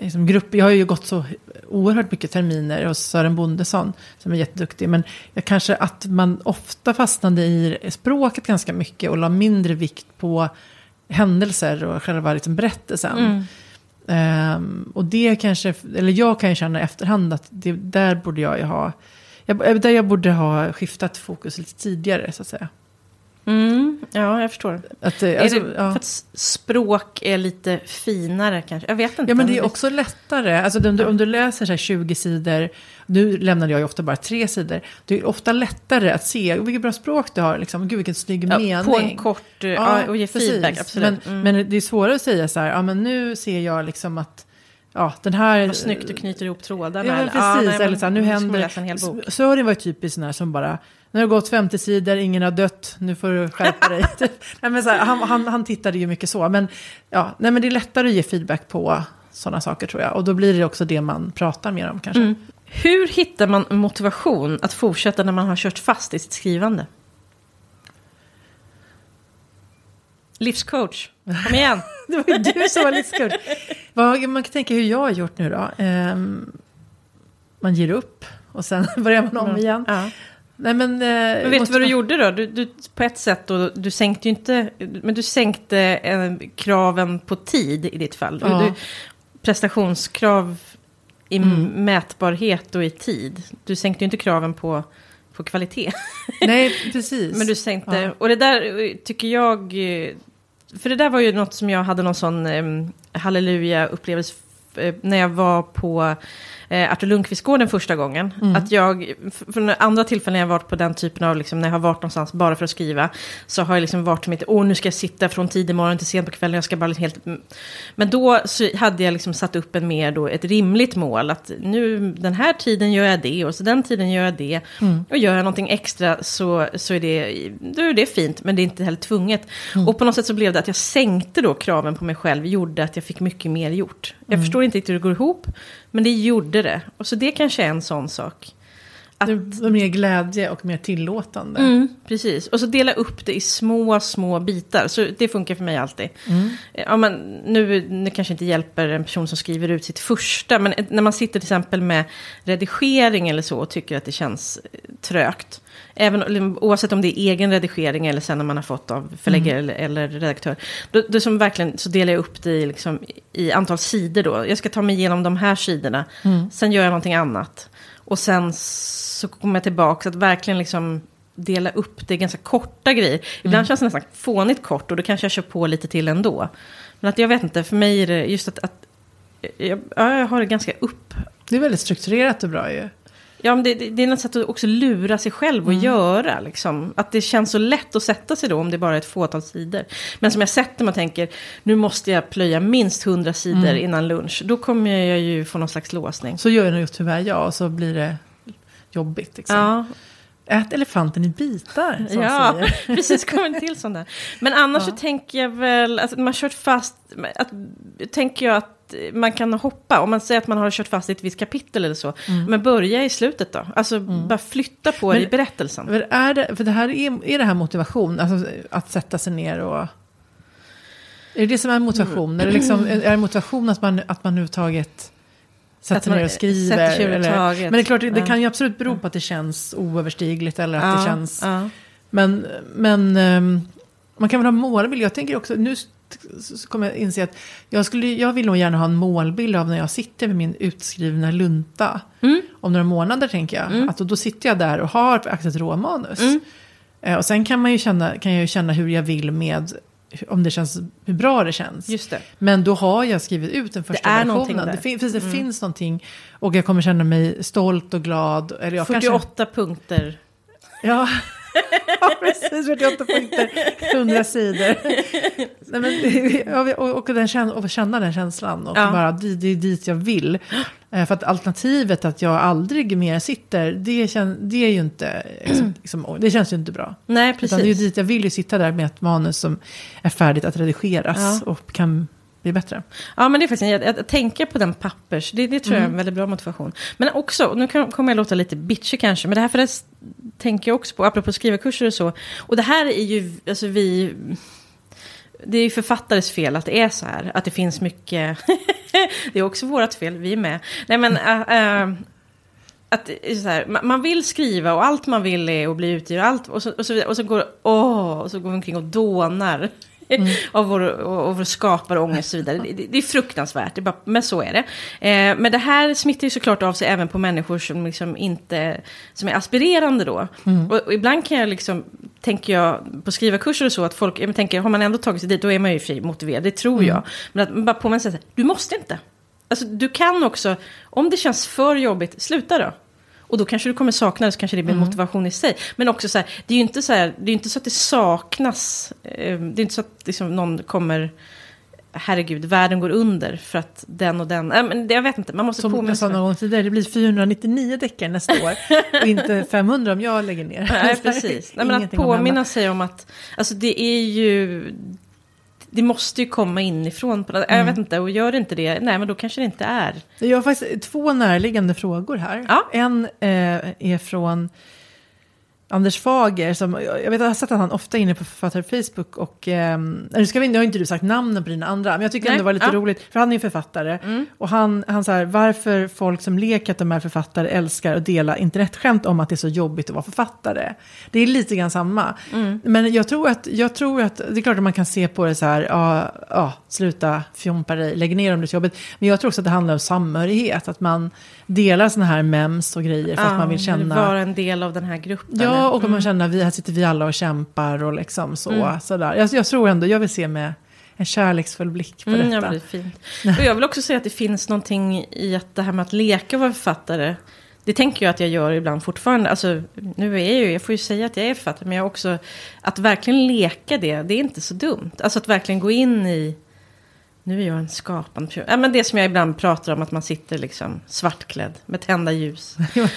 Speaker 2: Liksom grupp, jag har ju gått så oerhört mycket terminer hos Sören Bondesson som är jätteduktig. Men jag kanske att man ofta fastnade i språket ganska mycket och la mindre vikt på händelser och själva liksom berättelsen. Um, och det kanske, eller jag kan ju känna i efterhand att det, där borde jag ju ha, jag, där jag borde ha skiftat fokus lite tidigare så att säga.
Speaker 1: Mm, ja, jag förstår.
Speaker 2: Att, eh,
Speaker 1: är
Speaker 2: alltså,
Speaker 1: det
Speaker 2: ja.
Speaker 1: för att språk är lite finare kanske? Jag vet inte.
Speaker 2: Ja, men det är också lättare. Alltså, om, du, om du läser så här 20 sidor, nu lämnade jag ju ofta bara tre sidor. Det är ofta lättare att se vilket bra språk du har. Liksom. Gud, vilken snygg
Speaker 1: ja,
Speaker 2: mening.
Speaker 1: På en kort... Ja, och ge feedback, absolut.
Speaker 2: Men,
Speaker 1: mm.
Speaker 2: men det är svårare att säga så här, ja men nu ser jag liksom att, ja den här...
Speaker 1: Vad snyggt du knyter ihop trådarna.
Speaker 2: Ja, precis.
Speaker 1: nej, men
Speaker 2: eller så här, nu händer. Sören var ju typiskt sån här som bara, nu har det gått 50 sidor, ingen har dött, nu får du skärpa dig. [laughs] Nej, men så här, han, han, han tittade ju mycket så. Men, ja, nej, men det är lättare att ge feedback på sådana saker tror jag. Och då blir det också det man pratar mer om kanske.
Speaker 1: Mm. Hur hittar man motivation att fortsätta när man har kört fast i sitt skrivande? Livscoach, kom igen. [laughs]
Speaker 2: Det var ju du som var skurd. Vad, man kan tänka hur jag har gjort nu då. Ehm, man ger upp och sen [laughs] börjar man om igen.
Speaker 1: Ja.
Speaker 2: Nej, men, eh,
Speaker 1: Men vet du vad du gjorde då? Du, du, på ett sätt, då, du sänkte ju inte, men du sänkte eh, kraven på tid i ditt fall.
Speaker 2: Ja.
Speaker 1: du, prestationskrav i
Speaker 2: Mm.
Speaker 1: mätbarhet och i tid. Du sänkte ju inte kraven på, på kvalitet. [laughs]
Speaker 2: Nej, [laughs] precis.
Speaker 1: Men du sänkte,
Speaker 2: Ja.
Speaker 1: och det där eh, tycker jag, eh, för det där var ju något som jag hade någon sån um, halleluja-upplevelse eh, när jag var på eh, Artur Lundqvistgården första gången.
Speaker 2: Mm.
Speaker 1: Att jag, från andra tillfällen jag varit på den typen av, liksom, när jag har varit någonstans bara för att skriva, så har jag liksom varit mitt, åh nu ska jag sitta från tidig morgon till sent på kvällen, jag ska bara liksom helt... Men då så hade jag liksom satt upp en mer då, ett rimligt mål, att nu den här tiden gör jag det, och så den tiden gör jag det.
Speaker 2: Mm.
Speaker 1: Och gör jag någonting extra så, så är, det, då är det fint, men det är inte heller tvunget.
Speaker 2: Mm.
Speaker 1: Och på något sätt så blev det att jag sänkte då kraven på mig själv, gjorde att jag fick mycket mer gjort. Jag
Speaker 2: Mm.
Speaker 1: förstår inte riktigt hur det går ihop, men det gjorde det. Och så det kanske är en sån sak. Att,
Speaker 2: Det mer glädje och mer tillåtande.
Speaker 1: mm, precis, och så dela upp det i små, små bitar. Så det funkar för mig alltid.
Speaker 2: Mm.
Speaker 1: Ja, men nu, nu kanske inte hjälper en person som skriver ut sitt första, men när man sitter till exempel med redigering eller så och tycker att det känns eh, trögt. Även, eller oavsett om det är egen redigering eller sen när man har fått av förläggare eller, eller redaktör. Då, då som verkligen så delar jag upp det i, liksom, i antal sidor då. Jag ska ta mig igenom de här sidorna.
Speaker 2: Mm.
Speaker 1: Sen gör jag någonting annat. Och sen så kommer jag tillbaka att verkligen liksom dela upp det i ganska korta grejer. Ibland
Speaker 2: Mm.
Speaker 1: känns det nästan fånigt kort och då kanske jag kör på lite till ändå. Men att jag vet inte, för mig är det just att, att jag, ja, jag har det ganska upp.
Speaker 2: Det är väldigt strukturerat och bra ju.
Speaker 1: Ja, men det, det, det är något sätt att också lura sig själv och
Speaker 2: Mm.
Speaker 1: göra. Liksom. Att det känns så lätt att sätta sig då om det bara är ett fåtal sidor. Men som jag sätter mig och tänker, nu måste jag plöja minst hundra sidor
Speaker 2: Mm.
Speaker 1: innan lunch. Då kommer jag ju få någon slags låsning.
Speaker 2: Så gör nog tyvärr jag och så blir det jobbigt. Liksom.
Speaker 1: Ja,
Speaker 2: Ät elefanten i bitar, som
Speaker 1: ja
Speaker 2: säger. [laughs]
Speaker 1: precis. Kommer en till sån där. Men annars [laughs]
Speaker 2: Ja.
Speaker 1: så tänker jag väl, alltså, man kört fast, att, tänker jag att man kan hoppa. Om man säger att man har kört fast i ett visst kapitel eller så. Men börja i slutet då. Alltså bara flytta på
Speaker 2: Men-
Speaker 1: det i berättelsen.
Speaker 2: För, är det, för det här är, är det här motivation? Alltså att sätta sig ner och... Är det det som är motivation? Är, det liksom, är det motivation att man, att man överhuvudtaget sätter sig ner och skriver? eller? Men det är klart, det, det
Speaker 1: Ja.
Speaker 2: kan ju absolut bero på att det känns oöverstigligt eller att det känns...
Speaker 1: ja.
Speaker 2: Men, men ehm, man kan väl ha målbild. Jag tänker också, nu så kommer jag inse att jag, skulle, jag vill nog gärna ha en målbild av när jag sitter med min utskrivna lunta.
Speaker 1: Mm.
Speaker 2: Om några månader tänker jag. Att då, då sitter jag där och har faktiskt ett råmanus.
Speaker 1: Mm.
Speaker 2: Eh, och sen kan, man ju känna, kan jag ju känna hur jag vill med, om det känns, hur bra det känns.
Speaker 1: Just det.
Speaker 2: Men då har jag skrivit ut den första
Speaker 1: någonting
Speaker 2: versionen. Det, fin, finns, det finns någonting. Och jag kommer känna mig stolt och glad. Eller jag kanske,
Speaker 1: 48 punkter.
Speaker 2: ja, [laughs] [laughs] ja, precis. 48 punkter, 100 sidor. Nej, men, och, och, den, och känna den känslan. Och
Speaker 1: Ja.
Speaker 2: bara, det, det är dit jag vill. Eh, För att alternativet att jag aldrig mer sitter, det, kän, det är ju inte, liksom, [clears throat] det känns ju inte bra.
Speaker 1: Nej,
Speaker 2: Utan det är ju
Speaker 1: precis.
Speaker 2: dit jag vill ju sitta där med ett manus som är färdigt att redigeras
Speaker 1: Ja.
Speaker 2: och kan bli bättre.
Speaker 1: Ja, men det är faktiskt, en- att, tänka på den pappers, det, det tror jag är en väldigt bra motivation. Men också, nu kan, kommer jag låta lite bitchig kanske, men det här för det tänker jag också på, apropå skrivarkurser och så. Och det här är ju, alltså vi, det är ju författares fel att det är så här, att det finns mycket, [laughs] det är också vårt fel, vi är med. Nej men, äh, äh, att här, man- vill skriva och allt man vill är att bli utgiven och allt och så, och så, och så går åh, och så går vi omkring och dånar. [laughs] av vår, av vår skaparångest och så vidare. Det, det, är fruktansvärt, det är bara, men så är det. Eh, men det här smittar ju såklart av sig även på människor som liksom inte, som är aspirerande då. Och, och ibland kan jag liksom, tänker jag på skrivarkurser och så, att folk, jag tänker, har man ändå tagit sig dit, då är man ju fri motiverad, det tror jag. Men att man bara påminner sig, du måste inte. Alltså du kan också, om det känns för jobbigt, sluta då. Och då kanske du kommer sakna det, så kanske det blir motivation i sig. Men också så här, det är ju inte så, här, det är inte så att det saknas, eh, det är inte så att liksom någon kommer, herregud, världen går under för att den och den, äh, men det, jag vet inte, man måste
Speaker 2: Som
Speaker 1: påminna
Speaker 2: jag sa någon gång tidigare, det blir 499 deckare nästa år. [laughs] och inte 500 om jag lägger ner.
Speaker 1: Nej, precis. Nej, men att påminna sig om att, alltså det är ju, det måste ju komma inifrån. På något, Jag vet inte, och gör det inte det, nej men då kanske det inte är.
Speaker 2: Jag har faktiskt två närliggande frågor här.
Speaker 1: Ja.
Speaker 2: En eh, är från Anders Fager. Som, jag vet, jag har sett att han ofta är inne på författare Facebook. Och, eh, nu, ska vi, nu har inte du sagt namnen på dina andra, men jag tycker
Speaker 1: Nej,
Speaker 2: ändå det var lite
Speaker 1: ja.
Speaker 2: roligt. För han är ju författare. Och han, han så här, varför folk som leker att de är författare älskar att dela internetskämt om att det är så jobbigt att vara författare. Det är lite grann samma. Men jag tror, att, jag tror att, det är klart att man kan se på det så här, ja, ja sluta fjompa dig, lägg ner om det är så jobbigt. Men jag tror också att det handlar om samhörighet, att man delar sådana här mems och grejer för att man vill känna...
Speaker 1: Vara en del av den här gruppen.
Speaker 2: Ja, och om man känner att vi, här sitter vi alla och kämpar och liksom så.
Speaker 1: Mm.
Speaker 2: Sådär. Jag, jag tror ändå, jag vill se med en kärleksfull blick på
Speaker 1: Mm, ja,
Speaker 2: detta.
Speaker 1: men det fint. Och jag vill också säga att det finns någonting i att det här med att leka och vara författare. Det tänker jag att jag gör ibland fortfarande. Alltså, nu är jag ju, jag får ju säga att jag är författare, men jag också... Att verkligen leka det, det är inte så dumt. Alltså att verkligen gå in i... Nu är jag en skapande person. Ja, men det som jag ibland pratar om, att man sitter liksom svartklädd med tända ljus. [laughs]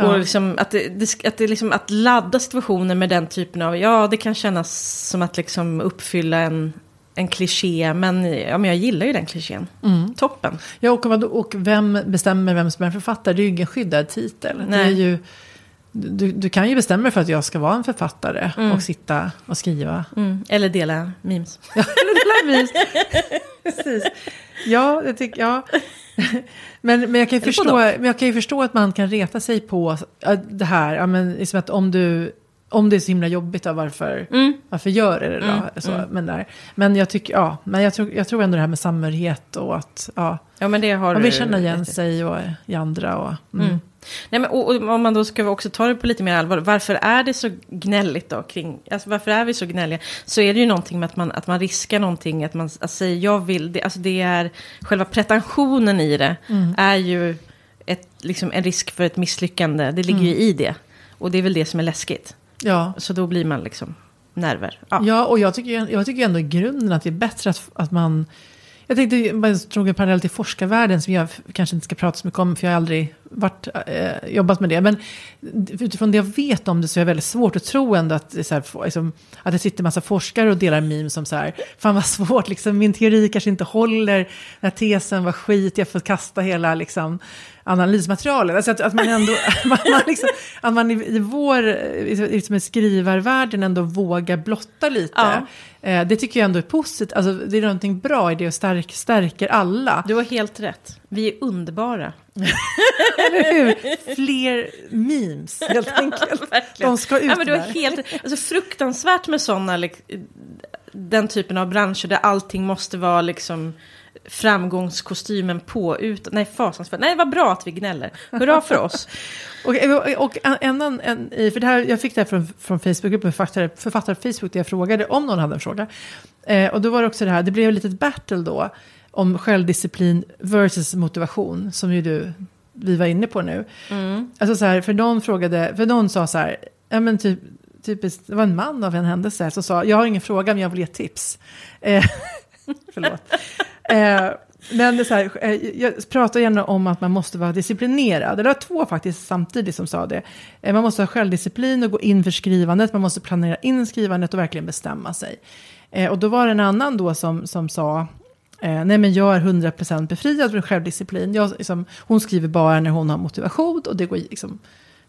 Speaker 2: Ja.
Speaker 1: Och liksom att, det, det, att, det liksom, att ladda situationer med den typen av, ja det kan kännas som att liksom uppfylla en, en kliché, men, ja, men jag gillar ju den klichén.
Speaker 2: Mm.
Speaker 1: Toppen.
Speaker 2: Ja, och, och vem bestämmer vem som är författare? Det är ju ingen skyddad titel. Det
Speaker 1: Nej.
Speaker 2: är ju, du, du kan ju bestämma dig för att jag ska vara en författare och sitta och skriva.
Speaker 1: Mm. Eller dela memes.
Speaker 2: Det lär vi. Precis. Ja, jag tycker, ja. Men, men, jag kan ju
Speaker 1: Eller
Speaker 2: förstå, men jag kan ju förstå att man kan reta sig på äh, det här. Ja, men, liksom att om, du, om det är så himla jobbigt, då, varför,
Speaker 1: Mm.
Speaker 2: varför gör det då?
Speaker 1: Mm,
Speaker 2: Så,
Speaker 1: mm.
Speaker 2: men, där. men jag tycker, ja, men jag tror, jag tror ändå det här med samhörighet och att ja,
Speaker 1: Ja, men det har
Speaker 2: man vill känna igen sig och, i andra. Och, mm.
Speaker 1: Mm. Nej, men, och, och om man då ska också ta det på lite mer allvar, varför är det så gnälligt då kring, alltså varför är vi så gnälliga? Så är det ju någonting med att man, att man riskar någonting, att man att säger jag vill, det, alltså det är, själva pretensionen i det
Speaker 2: Mm.
Speaker 1: är ju ett, liksom en risk för ett misslyckande, det ligger ju
Speaker 2: Mm.
Speaker 1: i det. Och det är väl det som är läskigt.
Speaker 2: Ja.
Speaker 1: Så då blir man liksom nerver. Ja.
Speaker 2: Ja, och jag tycker, jag tycker ändå i grunden att det är bättre att, att man... Jag tänkte, jag drog en parallell till forskarvärlden som jag kanske inte ska prata så mycket om, för jag har aldrig varit, eh, jobbat med det. Men utifrån det jag vet om det så är det väldigt svårt att tro ändå att det, så här, liksom, att det sitter massa forskare och delar memes som så här, fan vad svårt, liksom, min teori kanske inte håller, den här tesen var skit, jag får kasta hela liksom, analysmaterialet. Alltså att, att man ändå, [laughs] man, man liksom, att man i, i vår, liksom i skrivarvärlden ändå vågar blotta lite.
Speaker 1: Ja.
Speaker 2: Eh, det tycker jag ändå är positivt, alltså det är någonting bra i det och stärk, stärker alla.
Speaker 1: Du har helt rätt. Vi är underbara. [laughs]
Speaker 2: Eller hur? Fler memes, helt enkelt.
Speaker 1: Verkligen.
Speaker 2: De ska ut
Speaker 1: ja, men du har helt, alltså, fruktansvärt med sådana, den typen av branscher där allting måste vara liksom framgångskostymen på, ut, nej fasansvärt, nej vad bra att vi gnäller, hurra för oss. [laughs]
Speaker 2: Och, och en, en, en, för det här, jag fick det här från, från Facebookgruppen, författare, författare Facebook, där jag frågade om någon hade en fråga. Eh, och då var det också det här, det blev ett litet battle då, om självdisciplin versus motivation, som ju du, vi var inne på nu.
Speaker 1: Mm.
Speaker 2: Alltså så här, för någon frågade, för någon sa så här, ja men typ, typiskt, det var en man av en händelse som sa, jag har ingen fråga men jag vill ge tips. Eh, [laughs] förlåt. Eh, men så här, eh, jag pratar gärna om att man måste vara disciplinerad. Det var två faktiskt samtidigt som sa det. Eh, man måste ha självdisciplin och gå in för skrivandet. Man måste planera in skrivandet och verkligen bestämma sig. Eh, och då var det en annan då som, som sa, nej men jag är 100% befriad från självdisciplin. Jag, liksom, hon skriver bara när hon har motivation och det går, liksom,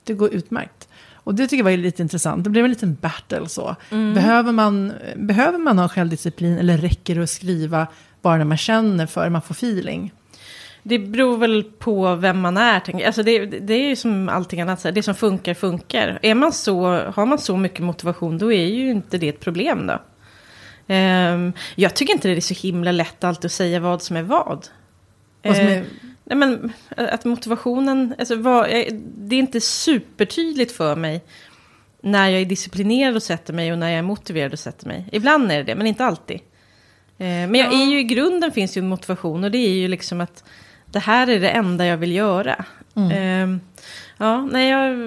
Speaker 2: det går utmärkt. Och det tycker jag var lite intressant. Det blev en liten battle så. Mm. Behöver, man, behöver man ha självdisciplin eller räcker det att skriva bara när man känner för man får feeling?
Speaker 1: Det beror väl på vem man är. Alltså det, det är ju som allting annat, det som funkar funkar. Är man så, har man så mycket motivation då är ju inte det ett problem då. Um, jag tycker inte det är så himla lätt alltid att säga vad som är vad.
Speaker 2: vad som är... Uh,
Speaker 1: nej men, att motivationen, alltså, vad, det är inte supertydligt för mig när jag är disciplinerad och sätter mig och när jag är motiverad och sätter mig. Ibland är det det, men inte alltid. Eh, men jag är ju i grunden finns ju en motivation och det är ju liksom att det här är det enda jag vill göra. Mm. Ehm, ja, nej, jag,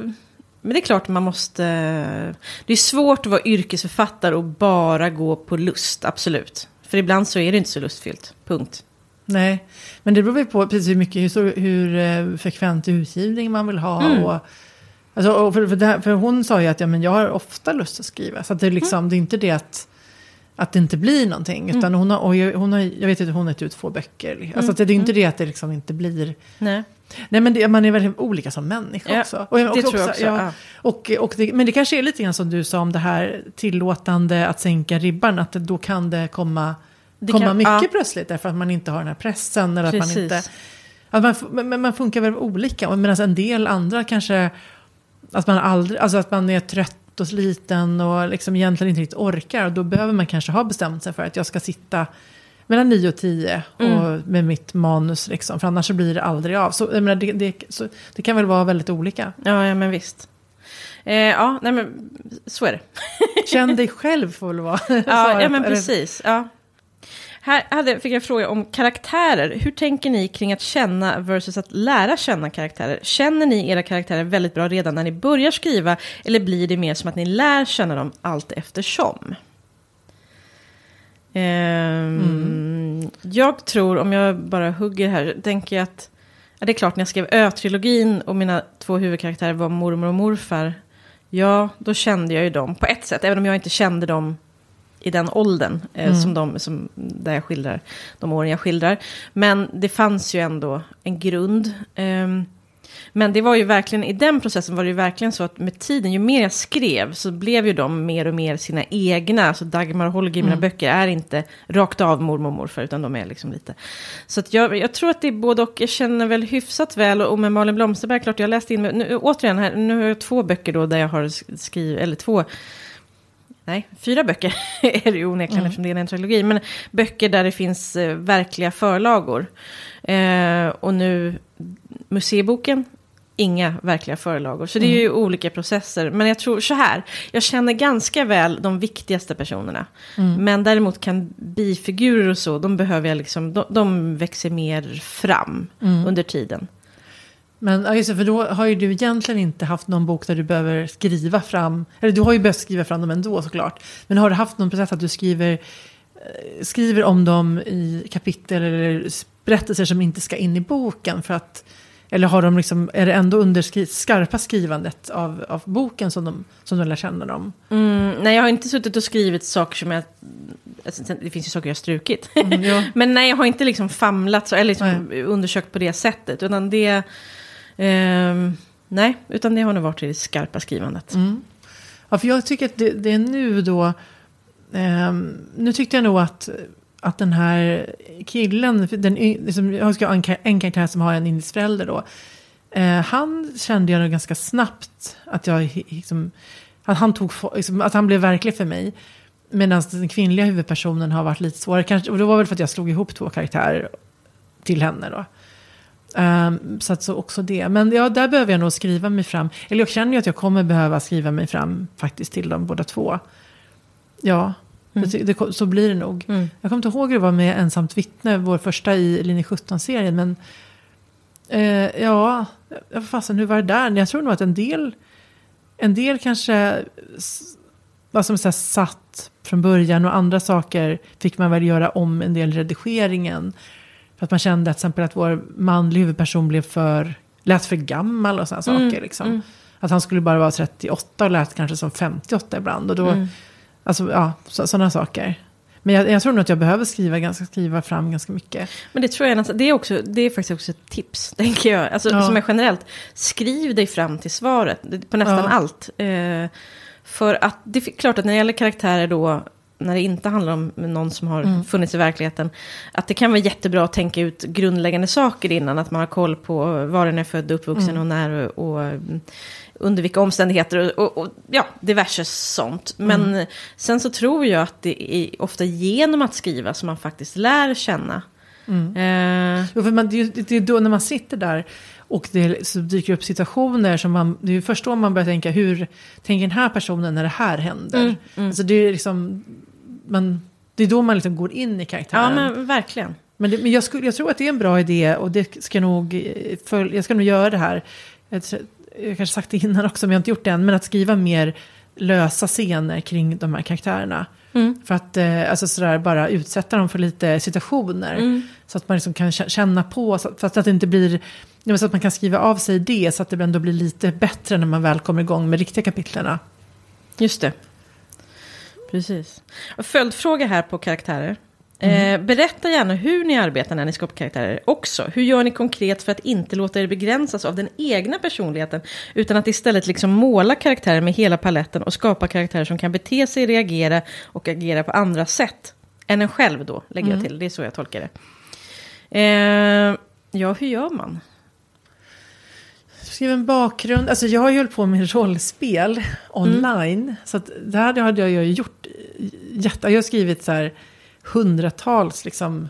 Speaker 1: men det är klart man måste... Det är svårt att vara yrkesförfattare och bara gå på lust, absolut. För ibland så är det inte så lustfyllt, punkt.
Speaker 2: Nej, men det beror ju på precis hur mycket, hur, hur eh, frekvent utgivning man vill ha. Mm. Och, alltså, och för, för, här, för, hon sa ju att ja, men jag har ofta lust att skriva. Så att det, är liksom, mm. det är inte det att att det inte blir någonting. Utan mm. hon har, och jag, hon har, jag vet att hon har gett ut två böcker. Alltså mm. det är inte mm. det att det liksom inte blir...
Speaker 1: Nej.
Speaker 2: Nej men det, man är väldigt olika som människa
Speaker 1: ja,
Speaker 2: också.
Speaker 1: Och, och, det tror jag också. Ja, ja.
Speaker 2: Och, och det, men det kanske är lite grann som du sa om det här tillåtande att sänka ribban. Att då kan det komma, det komma kan, mycket ja. plötsligt. Därför att man inte har den här pressen. Eller Precis. att man inte... Att man, men man funkar väl olika. Medan en del andra kanske... Att man aldrig, alltså att man är trött och sliten och liksom egentligen inte riktigt orkar. Och då behöver man kanske ha bestämt sig för att jag ska sitta mellan 9 och 10 mm. med mitt manus. Liksom, för annars blir det aldrig av. Så, menar, det, det, så, det kan väl vara väldigt olika.
Speaker 1: Ja, ja men visst. Eh, ja, nej men så är det.
Speaker 2: Känn dig [laughs] själv får väl vara.
Speaker 1: ja, ja, men precis. Ja. Här hade, fick jag en fråga om karaktärer. Hur tänker ni kring att känna versus att lära känna karaktärer? Känner ni era karaktärer väldigt bra redan när ni börjar skriva? Eller blir det mer som att ni lär känna dem allt eftersom? Ehm, mm. Jag tror, om jag bara hugger här, tänker jag att... Ja, det är klart, när jag skrev Ö-trilogin och mina två huvudkaraktärer var mormor och morfar. Ja, då kände jag ju dem på ett sätt, även om jag inte kände dem i den åldern eh, mm. som de, som, där jag skildrar, de åren jag skildrar. Men det fanns ju ändå en grund. Eh, men det var ju verkligen, i den processen var det ju verkligen så att med tiden, ju mer jag skrev så blev ju de mer och mer sina egna. Alltså Dagmar och Holger i mina mm. böcker är inte rakt av mormor och morfar, utan de är liksom lite. Så att jag, jag tror att det är både och, jag känner väl hyfsat väl, och med Malin Blomsterberg, klart jag läste in, nu, återigen här, nu har jag två böcker då där jag har skrivit, eller två nej, fyra böcker [laughs] är det ju onekligen mm. eftersom det är en trilogi, men böcker där det finns eh, verkliga förlagor. Eh, och nu museiboken, inga verkliga förlagor. Så det är ju mm. olika processer. Men jag tror så här, jag känner ganska väl de viktigaste personerna. Mm. Men däremot kan bifigurer och så, de behöver jag liksom, de, de växer mer fram mm. under tiden.
Speaker 2: Men ja, just det, för då har ju du egentligen inte haft någon bok där du behöver skriva fram, eller du har ju behövt skriva fram dem ändå såklart. Men har du haft någon process att du skriver, eh, skriver om dem i kapitel eller berättelser som inte ska in i boken för att eller har de liksom, är det ändå under skarpa skrivandet av, av boken som de, som de lär känna dem?
Speaker 1: Mm, nej, jag har inte suttit och skrivit saker som jag... Alltså, det finns ju saker jag har strukit. Mm, ja. [laughs] Men nej, jag har inte liksom famlat så, eller liksom undersökt på det sättet. Utan det... Um, nej, utan det har nog varit i det skarpa skrivandet.
Speaker 2: Mm. Ja, för jag tycker att det, det är nu då... Eh, nu tyckte jag nog att, att den här killen, den, liksom, jag ska ha en, en karaktär som har en indisk förälder då. Eh, han kände jag nog ganska snabbt att jag liksom, att han, tog, liksom, att han blev verklig för mig. Medan den kvinnliga huvudpersonen har varit lite svårare. Kanske, och det var väl för att jag slog ihop två karaktärer till henne då. Um, så att så också det. Men ja, där behöver jag nog skriva mig fram. Eller jag känner ju att jag kommer behöva skriva mig fram faktiskt till dem båda två. Ja, mm. det, det, så blir det nog. Mm. Jag kommer inte ihåg hur det var med Ensamt vittne, vår första i linje 17-serien. Men uh, ja, fasen hur var det där? Jag tror nog att en del, en del kanske vad som så satt från början och andra saker fick man väl göra om en del redigeringen. För att man kände att, till exempel att vår manlig huvudperson blev för, lät för gammal och sådana
Speaker 1: Mm,
Speaker 2: saker. Liksom. Att han skulle bara vara 38 och lät kanske som 58 ibland. Och då,
Speaker 1: Mm.
Speaker 2: Alltså ja, sådana saker. Men jag, jag tror nog att jag behöver skriva, ganska, skriva fram ganska mycket.
Speaker 1: Men det tror jag nästan, det är, också, det är faktiskt också ett tips, [laughs] tänker jag. Alltså,
Speaker 2: Ja.
Speaker 1: Som är generellt, skriv dig fram till svaret på nästan
Speaker 2: Ja.
Speaker 1: allt. Eh, för att det är klart att när det gäller karaktärer då, när det inte handlar om någon som har
Speaker 2: Mm.
Speaker 1: funnits i verkligheten, att det kan vara jättebra att tänka ut grundläggande saker innan, att man har koll på var den är född och uppvuxen
Speaker 2: Mm.
Speaker 1: och när och, och mm, under vilka omständigheter och, och, ja, diverse sånt. Men
Speaker 2: Mm.
Speaker 1: sen så tror jag att det är ofta genom att skriva som man faktiskt lär känna.
Speaker 2: Mm.
Speaker 1: Eh,
Speaker 2: Jo, för man, det, är då när man sitter där och det så dyker upp situationer som man, det är först då man börjar tänka, hur tänker den här personen när det här händer?
Speaker 1: Mm, mm.
Speaker 2: Alltså det är liksom, man, det är då man liksom går in i
Speaker 1: ja,
Speaker 2: karaktären. men
Speaker 1: men verkligen.
Speaker 2: men, det, men jag, skulle, jag tror att det är en bra idé och det ska nog, eh, följ, jag ska nog göra det här. Jag, jag har kanske sagt det innan också, men jag har inte gjort det än, men att skriva mer lösa scener kring de här karaktärerna.
Speaker 1: Mm.
Speaker 2: För att eh, alltså sådär, bara utsätta dem för lite situationer.
Speaker 1: Mm.
Speaker 2: Så att man liksom kan kä- känna på, så, fast att det inte blir, ja, så att man kan skriva av sig det så att det ändå blir lite bättre när man väl kommer igång med riktiga kapitlerna.
Speaker 1: Just det. Precis. Följdfråga här på karaktärer. Eh, berätta gärna hur ni arbetar när ni skapar karaktärer också. Hur gör ni konkret för att inte låta er begränsas av den egna personligheten? Utan att istället liksom måla karaktärer med hela paletten och skapa karaktärer som kan bete sig, reagera och agera på andra sätt. Än en själv då, lägger jag till. Det är så jag tolkar det. Eh, ja, hur gör man?
Speaker 2: Skriv en bakgrund, alltså jag har ju hållit på med rollspel online. Så att det här hade jag ju gjort jätte, jag har skrivit så här hundratals liksom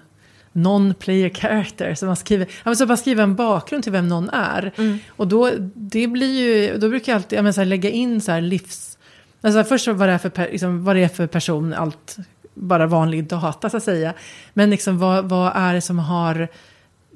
Speaker 2: non-player character. Så man skriver, ja, så bara skriva en bakgrund till vem någon är. Och då, det blir ju, då brukar jag alltid ja, men så här, lägga in så här livs... Alltså först vad det är för, liksom, vad det är för person, allt bara vanlig data så att säga. Men liksom vad, vad är det som har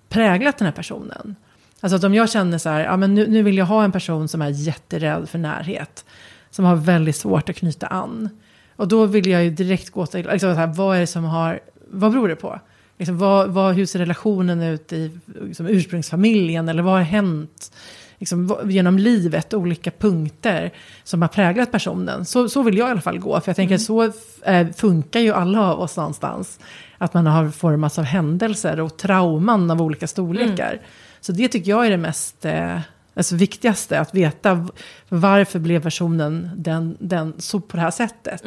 Speaker 2: präglat den här personen? Alltså att om jag känner så här, ja men nu, nu vill jag ha en person som är jätterädd för närhet. Som har väldigt svårt att knyta an. Och då vill jag ju direkt gå till, liksom här, vad är det som har, vad beror det på? Liksom, vad, vad, hur ser relationen ut i liksom, ursprungsfamiljen? Eller vad har hänt liksom, genom livet? Olika punkter som har präglat personen. Så, så vill jag i alla fall gå. För jag tänker att så eh, funkar ju alla av oss någonstans. Att man har formats av händelser och trauman av olika storlekar. Så det tycker jag är det mest eh, alltså viktigaste. Att veta varför blev personen den, den så på det här sättet.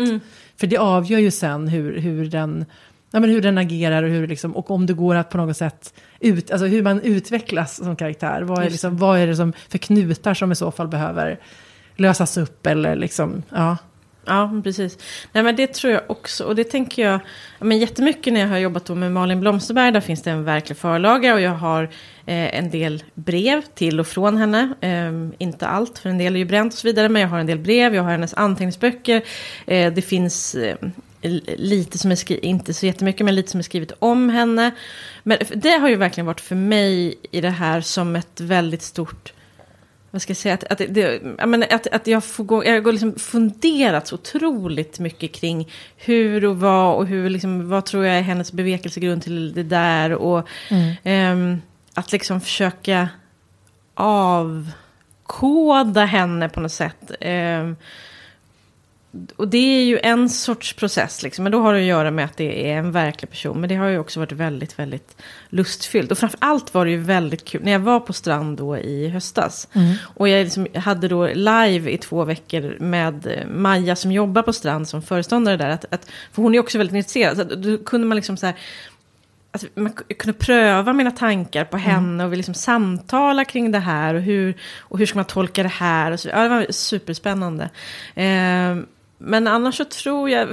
Speaker 2: För det avgör ju sen hur, hur, den, ja, men hur den agerar och, hur liksom, och om det går att på något sätt ut, alltså hur man utvecklas som karaktär. Vad är, liksom, vad är det som för knutar som i så fall behöver lösas upp eller liksom, ja.
Speaker 1: Ja, precis. Nej, men det tror jag också. Och det tänker jag men jättemycket när jag har jobbat då med Malin Blomsterberg. Där finns det en verklig förlaga och jag har eh, en del brev till och från henne. Eh, inte allt, för en del är ju bränt och så vidare. Men jag har en del brev, jag har hennes anteckningsböcker. Eh, det finns eh, lite som är skrivet, inte så jättemycket, men lite som är skrivet om henne. Men det har ju verkligen varit för mig i det här som ett väldigt stort vad ska jag säga, att, att, det, jag menar, att, att jag får gå, jag har liksom funderat så otroligt mycket kring hur och vad och hur, liksom, vad tror jag är hennes bevekelsegrund till det där och ehm, att liksom försöka avkoda henne på något sätt. Ehm, och det är ju en sorts process, liksom. men då har det att göra med att det är en verklig person. Men det har ju också varit väldigt, väldigt lustfyllt. Och framför allt var det ju väldigt kul, när jag var på strand då i höstas. Och jag liksom hade då live i två veckor med Maja som jobbar på strand som föreståndare där. Att, att, för hon är också väldigt intresserad. Så då kunde man liksom så här, att man kunde pröva mina tankar på henne och vi liksom samtala kring det här och hur, och hur ska man tolka det här. Och så, ja, det var superspännande. Eh, men annars så tror jag,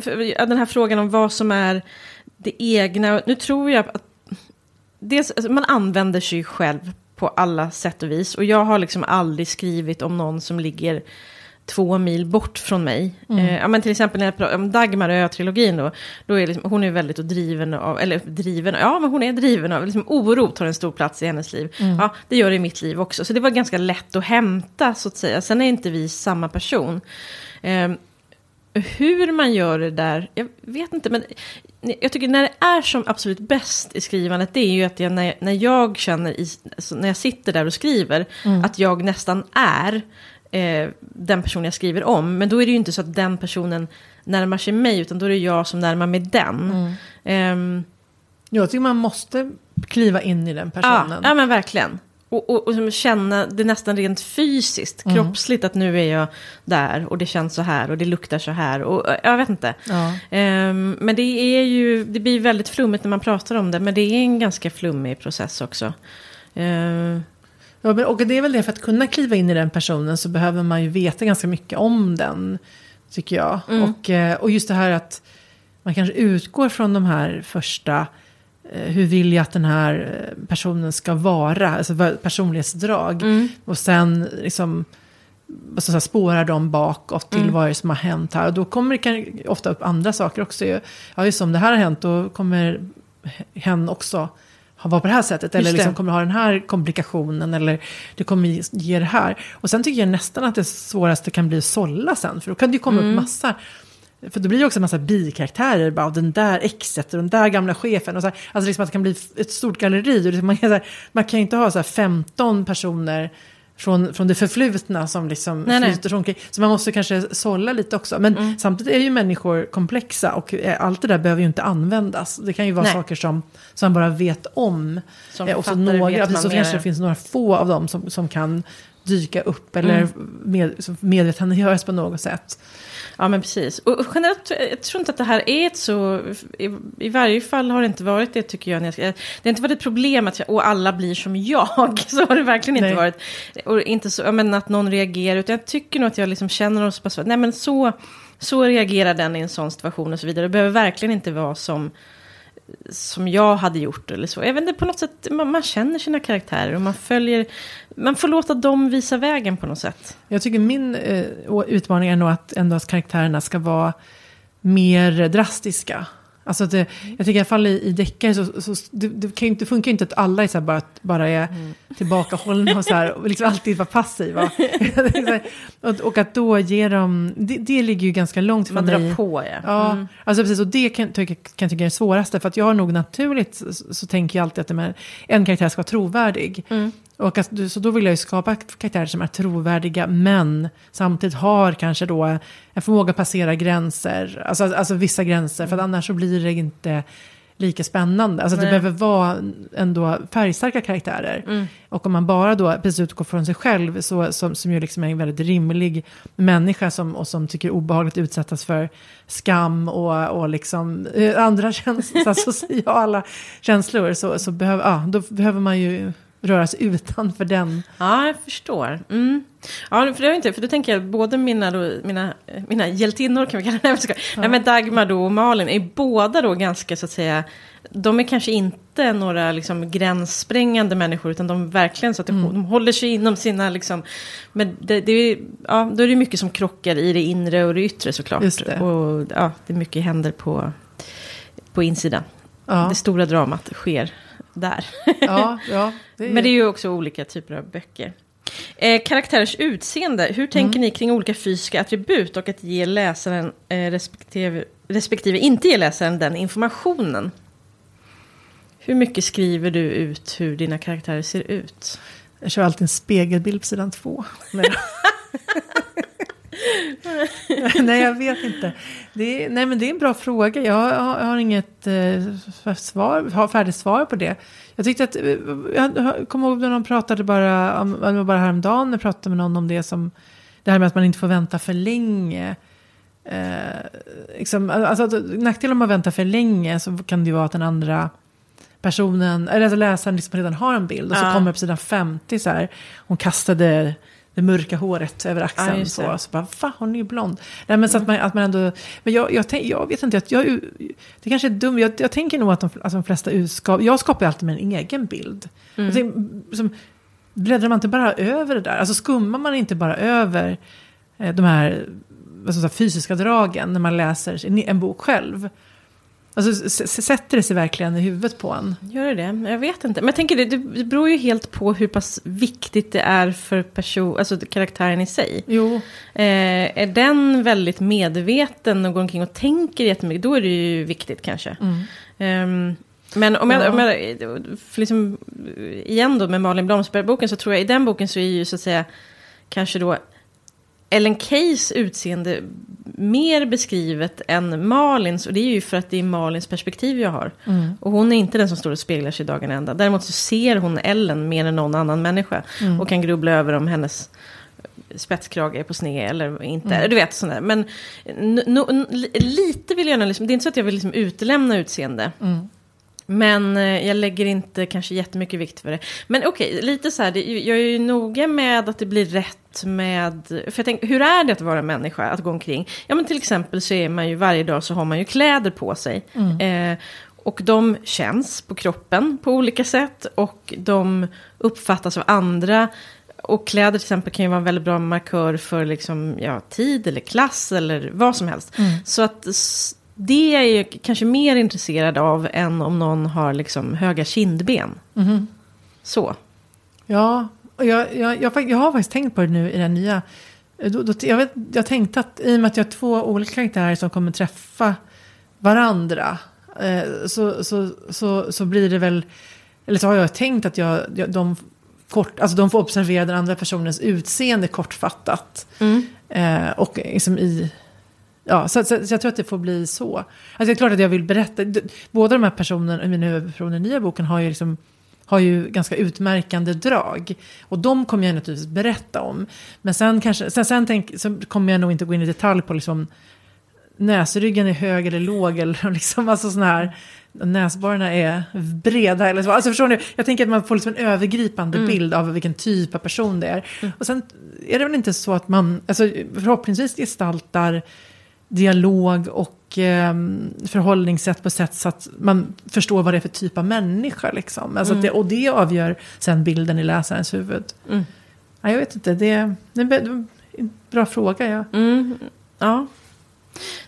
Speaker 1: den här frågan om vad som är det egna, nu tror jag att dels, alltså, man använder sig själv på alla sätt och vis. Och jag har liksom aldrig skrivit om någon som ligger två mil bort från mig. Eh, ja, men till exempel när jag pratar om Dagmar Ö-trilogin då, då är liksom, hon är väldigt driven av, eller driven, ja men hon är driven av, liksom, oro tar en stor plats i hennes liv. Ja, det gör det i mitt liv också. Så det var ganska lätt att hämta så att säga. Sen är inte vi samma person. Eh, hur man gör det där, jag vet inte, men jag tycker när det är som absolut bäst i skrivandet, det är ju att jag, när, när jag känner, i, alltså när jag sitter där och skriver,
Speaker 2: Mm.
Speaker 1: att jag nästan är eh, den person jag skriver om. Men då är det ju inte så att den personen närmar sig mig, utan då är det jag som närmar mig den.
Speaker 2: Mm.
Speaker 1: Ehm,
Speaker 2: Jag tycker man måste kliva in i den
Speaker 1: ja,
Speaker 2: personen.
Speaker 1: ja, men verkligen. Och, och, och som känna det nästan rent fysiskt,
Speaker 2: Mm.
Speaker 1: kroppsligt, att nu är jag där och det känns så här och det luktar så här. Och eh, jag vet inte.
Speaker 2: Ja.
Speaker 1: Ehm, men det är ju, det blir väldigt flummigt när man pratar om det, men det är en ganska flummig process också. Ehm,
Speaker 2: Ja, men- och det är väl det, för att kunna kliva in i den personen så behöver man ju veta ganska mycket om den, tycker jag. Och, eh, och just det här att man kanske utgår från de här första, hur vill jag att den här eh, personen ska vara, alltså vad- personlighetsdrag. Och sen liksom alltså, så spårar de bakåt till vad det är som har hänt här. Och då kommer det kan, ofta upp andra saker också. ju. Ja, just om det här har hänt, då kommer hen också ha varit på det här sättet. Eller liksom kommer ha den här komplikationen. Eller det kommer ge- det här. Och sen tycker jag nästan att det svåraste kan bli att sålla sen. För då kan det ju komma upp massa. För då blir det också en massa bikaraktärer. Bara, den där exet och den där gamla chefen. Och så här, alltså liksom att det kan bli ett stort galleri. Och det- Man kan, så här, man kan ju inte ha så här 15 personer från, från det förflutna som liksom
Speaker 1: Nej, nej.
Speaker 2: flyter omkring. Så man måste kanske sålla lite också. Men
Speaker 1: Mm.
Speaker 2: samtidigt är ju människor komplexa och eh, allt det där behöver ju inte användas. Det kan ju vara
Speaker 1: Nej.
Speaker 2: saker som, som man bara vet om.
Speaker 1: Som
Speaker 2: Eh, och så några,
Speaker 1: vet
Speaker 2: precis, så kanske det finns några få av dem som, som kan dyka upp eller
Speaker 1: Mm.
Speaker 2: med, medvetandegöras på något sätt.
Speaker 1: Ja, men precis. Och generellt, jag tror inte att det här är ett så... I, I varje fall har det inte varit det, tycker jag. Det har inte varit ett problem att jag, och alla blir som jag. [laughs] Så har det verkligen inte
Speaker 2: Nej.
Speaker 1: varit. Och inte så, menar, att någon reagerar. Utan jag tycker nog att jag liksom känner oss så pass... Nej, men så, så reagerar den i en sån situation och så vidare. Det behöver verkligen inte vara som som jag hade gjort eller så. Jag vet inte, på något sätt, man, man känner sina karaktärer och man följer, man får låta dem visa vägen på något sätt.
Speaker 2: Jag tycker min eh, utmaning är nog att ändå att karaktärerna ska vara mer drastiska. Alltså det, jag tycker i alla fall i, i deckare så, så det, det kan inte, funkar ju inte att alla är så bara, bara är tillbakahållna och så här och liksom alltid vara passiva. [laughs] [laughs] och, och att då ge dem, det, det ligger ju ganska långt
Speaker 1: Man
Speaker 2: från mig.
Speaker 1: drar på, ja.
Speaker 2: Ja,
Speaker 1: Mm.
Speaker 2: alltså precis. Och det kan, tycka, kan jag tycka är det svåraste. För att jag har nog naturligt så, så tänker jag alltid att en karaktär ska vara trovärdig.
Speaker 1: Mm.
Speaker 2: Och att, så då vill jag ju skapa karaktärer som är trovärdiga men samtidigt har kanske då en förmåga att passera gränser. Alltså, alltså vissa gränser. För att annars så blir det inte lika spännande. Alltså det behöver vara ändå färgstarka karaktärer.
Speaker 1: Mm.
Speaker 2: Och om man bara då precis utgår från sig själv, så, som, som ju liksom är en väldigt rimlig människa som, och som tycker obehagligt att utsättas för skam och, och liksom eh, andra [laughs] känslor, alltså sociala känslor, så, så behöver, ja, då behöver man ju röra sig utanför den.
Speaker 1: Ja, jag förstår. Mm. Ja, för det är inte, för då tänker jag både mina, då, mina, mina hjältinnor kan vi kalla [laughs] jag skojar. Nej, men Dagmar då och Malin är båda då ganska så att säga, de är kanske inte några liksom gränssprängande människor, utan de verkligen så att de, de håller sig inom sina liksom, men det, det är, ja, då är det mycket som krockar i det inre och det yttre såklart.
Speaker 2: Just det.
Speaker 1: Och ja, det är mycket händer på, på insidan.
Speaker 2: Ja,
Speaker 1: Det stora dramat sker där.
Speaker 2: ja, ja [laughs] det är,
Speaker 1: Men det är ju också olika typer av böcker. Eh, karaktärers utseende, hur tänker ni kring olika fysiska attribut och att ge läsaren eh, respektive, respektive inte ge läsaren den informationen? Hur mycket skriver du ut hur dina karaktärer ser ut?
Speaker 2: Jag kör alltid en spegelbild på sidan två. [laughs] [laughs] Nej, jag vet inte. Det är, nej, men det är en bra fråga. Jag har, jag har inget eh, svar, har färdigt svar på det. Jag tyckte att, eh, jag kommer ihåg när de pratade bara, om, det var bara häromdagen, jag pratade med någon om det som, det här med att man inte får vänta för länge. Eh, liksom, alltså, nackdelen med att vänta för länge så kan det ju vara att den andra personen, eller alltså läsaren liksom redan har en bild. Och så
Speaker 1: Ja.
Speaker 2: kommer det på sidan 50 så här, hon kastade det mörka håret över
Speaker 1: Ja,
Speaker 2: axeln.
Speaker 1: just
Speaker 2: så, så bara, va, hon är ju blond. Nej, men så att man, att man ändå, men jag, jag, tänk, jag vet inte, att jag, det kanske är dumt, jag, jag tänker nog att de, att de flesta utskap, jag skapar ju alltid en egen bild. Jag tänker, som, bläddrar man inte bara över det där, alltså skummar man inte bara över eh, de här jag säga, fysiska dragen när man läser en, en bok själv. Alltså sätter det sig verkligen i huvudet på en?
Speaker 1: Gör det det? Jag vet inte. Men jag tänker det, det beror ju helt på hur pass viktigt det är för person, alltså karaktären i sig.
Speaker 2: Jo.
Speaker 1: Eh, är den väldigt medveten och går omkring och tänker jättemycket, då är det ju viktigt kanske. Ehm, men om jag,
Speaker 2: Ja.
Speaker 1: om jag liksom, igen då med Malin Blomsterberg-boken så tror jag i den boken så är ju så att säga kanske då Ellen Keys utseende mer beskrivet än Malins. Och det är ju för att det är Malins perspektiv jag har. Och hon är inte den som står och speglar sig dagen ända. Däremot så ser hon Ellen mer än någon annan människa. Och kan grubbla över om hennes spetskrage är på sned eller inte. Du vet sånt där. Men no, n- li- lite vill jag gärna, liksom, det är inte så att jag vill liksom utelämna utseende. Men eh, jag lägger inte kanske jättemycket vikt för det. Men okej, lite så här, det, jag är ju noga med att det blir rätt med... För jag tänker, hur är det att vara människa, att gå omkring? Ja men till exempel så är man ju varje dag så har man ju kläder på sig. Eh, och de känns på kroppen på olika sätt. Och de uppfattas av andra. Och kläder till exempel kan ju vara en väldigt bra markör för liksom, ja, tid eller klass eller vad som helst. Så att det är jag kanske mer intresserad av än om någon har liksom höga kindben. Så.
Speaker 2: Ja, och jag, jag, jag, jag har faktiskt tänkt på det nu i den nya. Då, då, jag, vet, jag tänkte att i och med att jag har två olika karaktärer som kommer träffa varandra. Eh, så, så, så, så blir det väl, eller så har jag tänkt att jag, jag, de, kort, alltså de får observera den andra personens utseende kortfattat. Eh, och liksom i... Ja, så, så, så jag tror att det får bli så. Alltså det är klart att jag vill berätta. Båda de här personerna, mina huvudpersoner i nya boken har ju liksom har ju ganska utmärkande drag. Och de kommer jag naturligtvis berätta om. Men sen, kanske, sen, sen tänk, så kommer jag nog inte gå in i detalj på liksom näsryggen är hög eller låg. Eller [laughs] liksom, alltså sån här, näsborrarna är breda. Eller så. Alltså förstår ni? Jag tänker att man får liksom en övergripande bild av vilken typ av person det är. Och sen är det väl inte så att man alltså, förhoppningsvis gestaltar dialog och eh, förhållningssätt på sätt så att man förstår vad det är för typ av människa. Liksom. Alltså att det, och det avgör sen bilden i läsarens huvud.
Speaker 1: Mm.
Speaker 2: Ja, jag vet inte, det, det är en bra fråga. Ja.
Speaker 1: Mm, ja.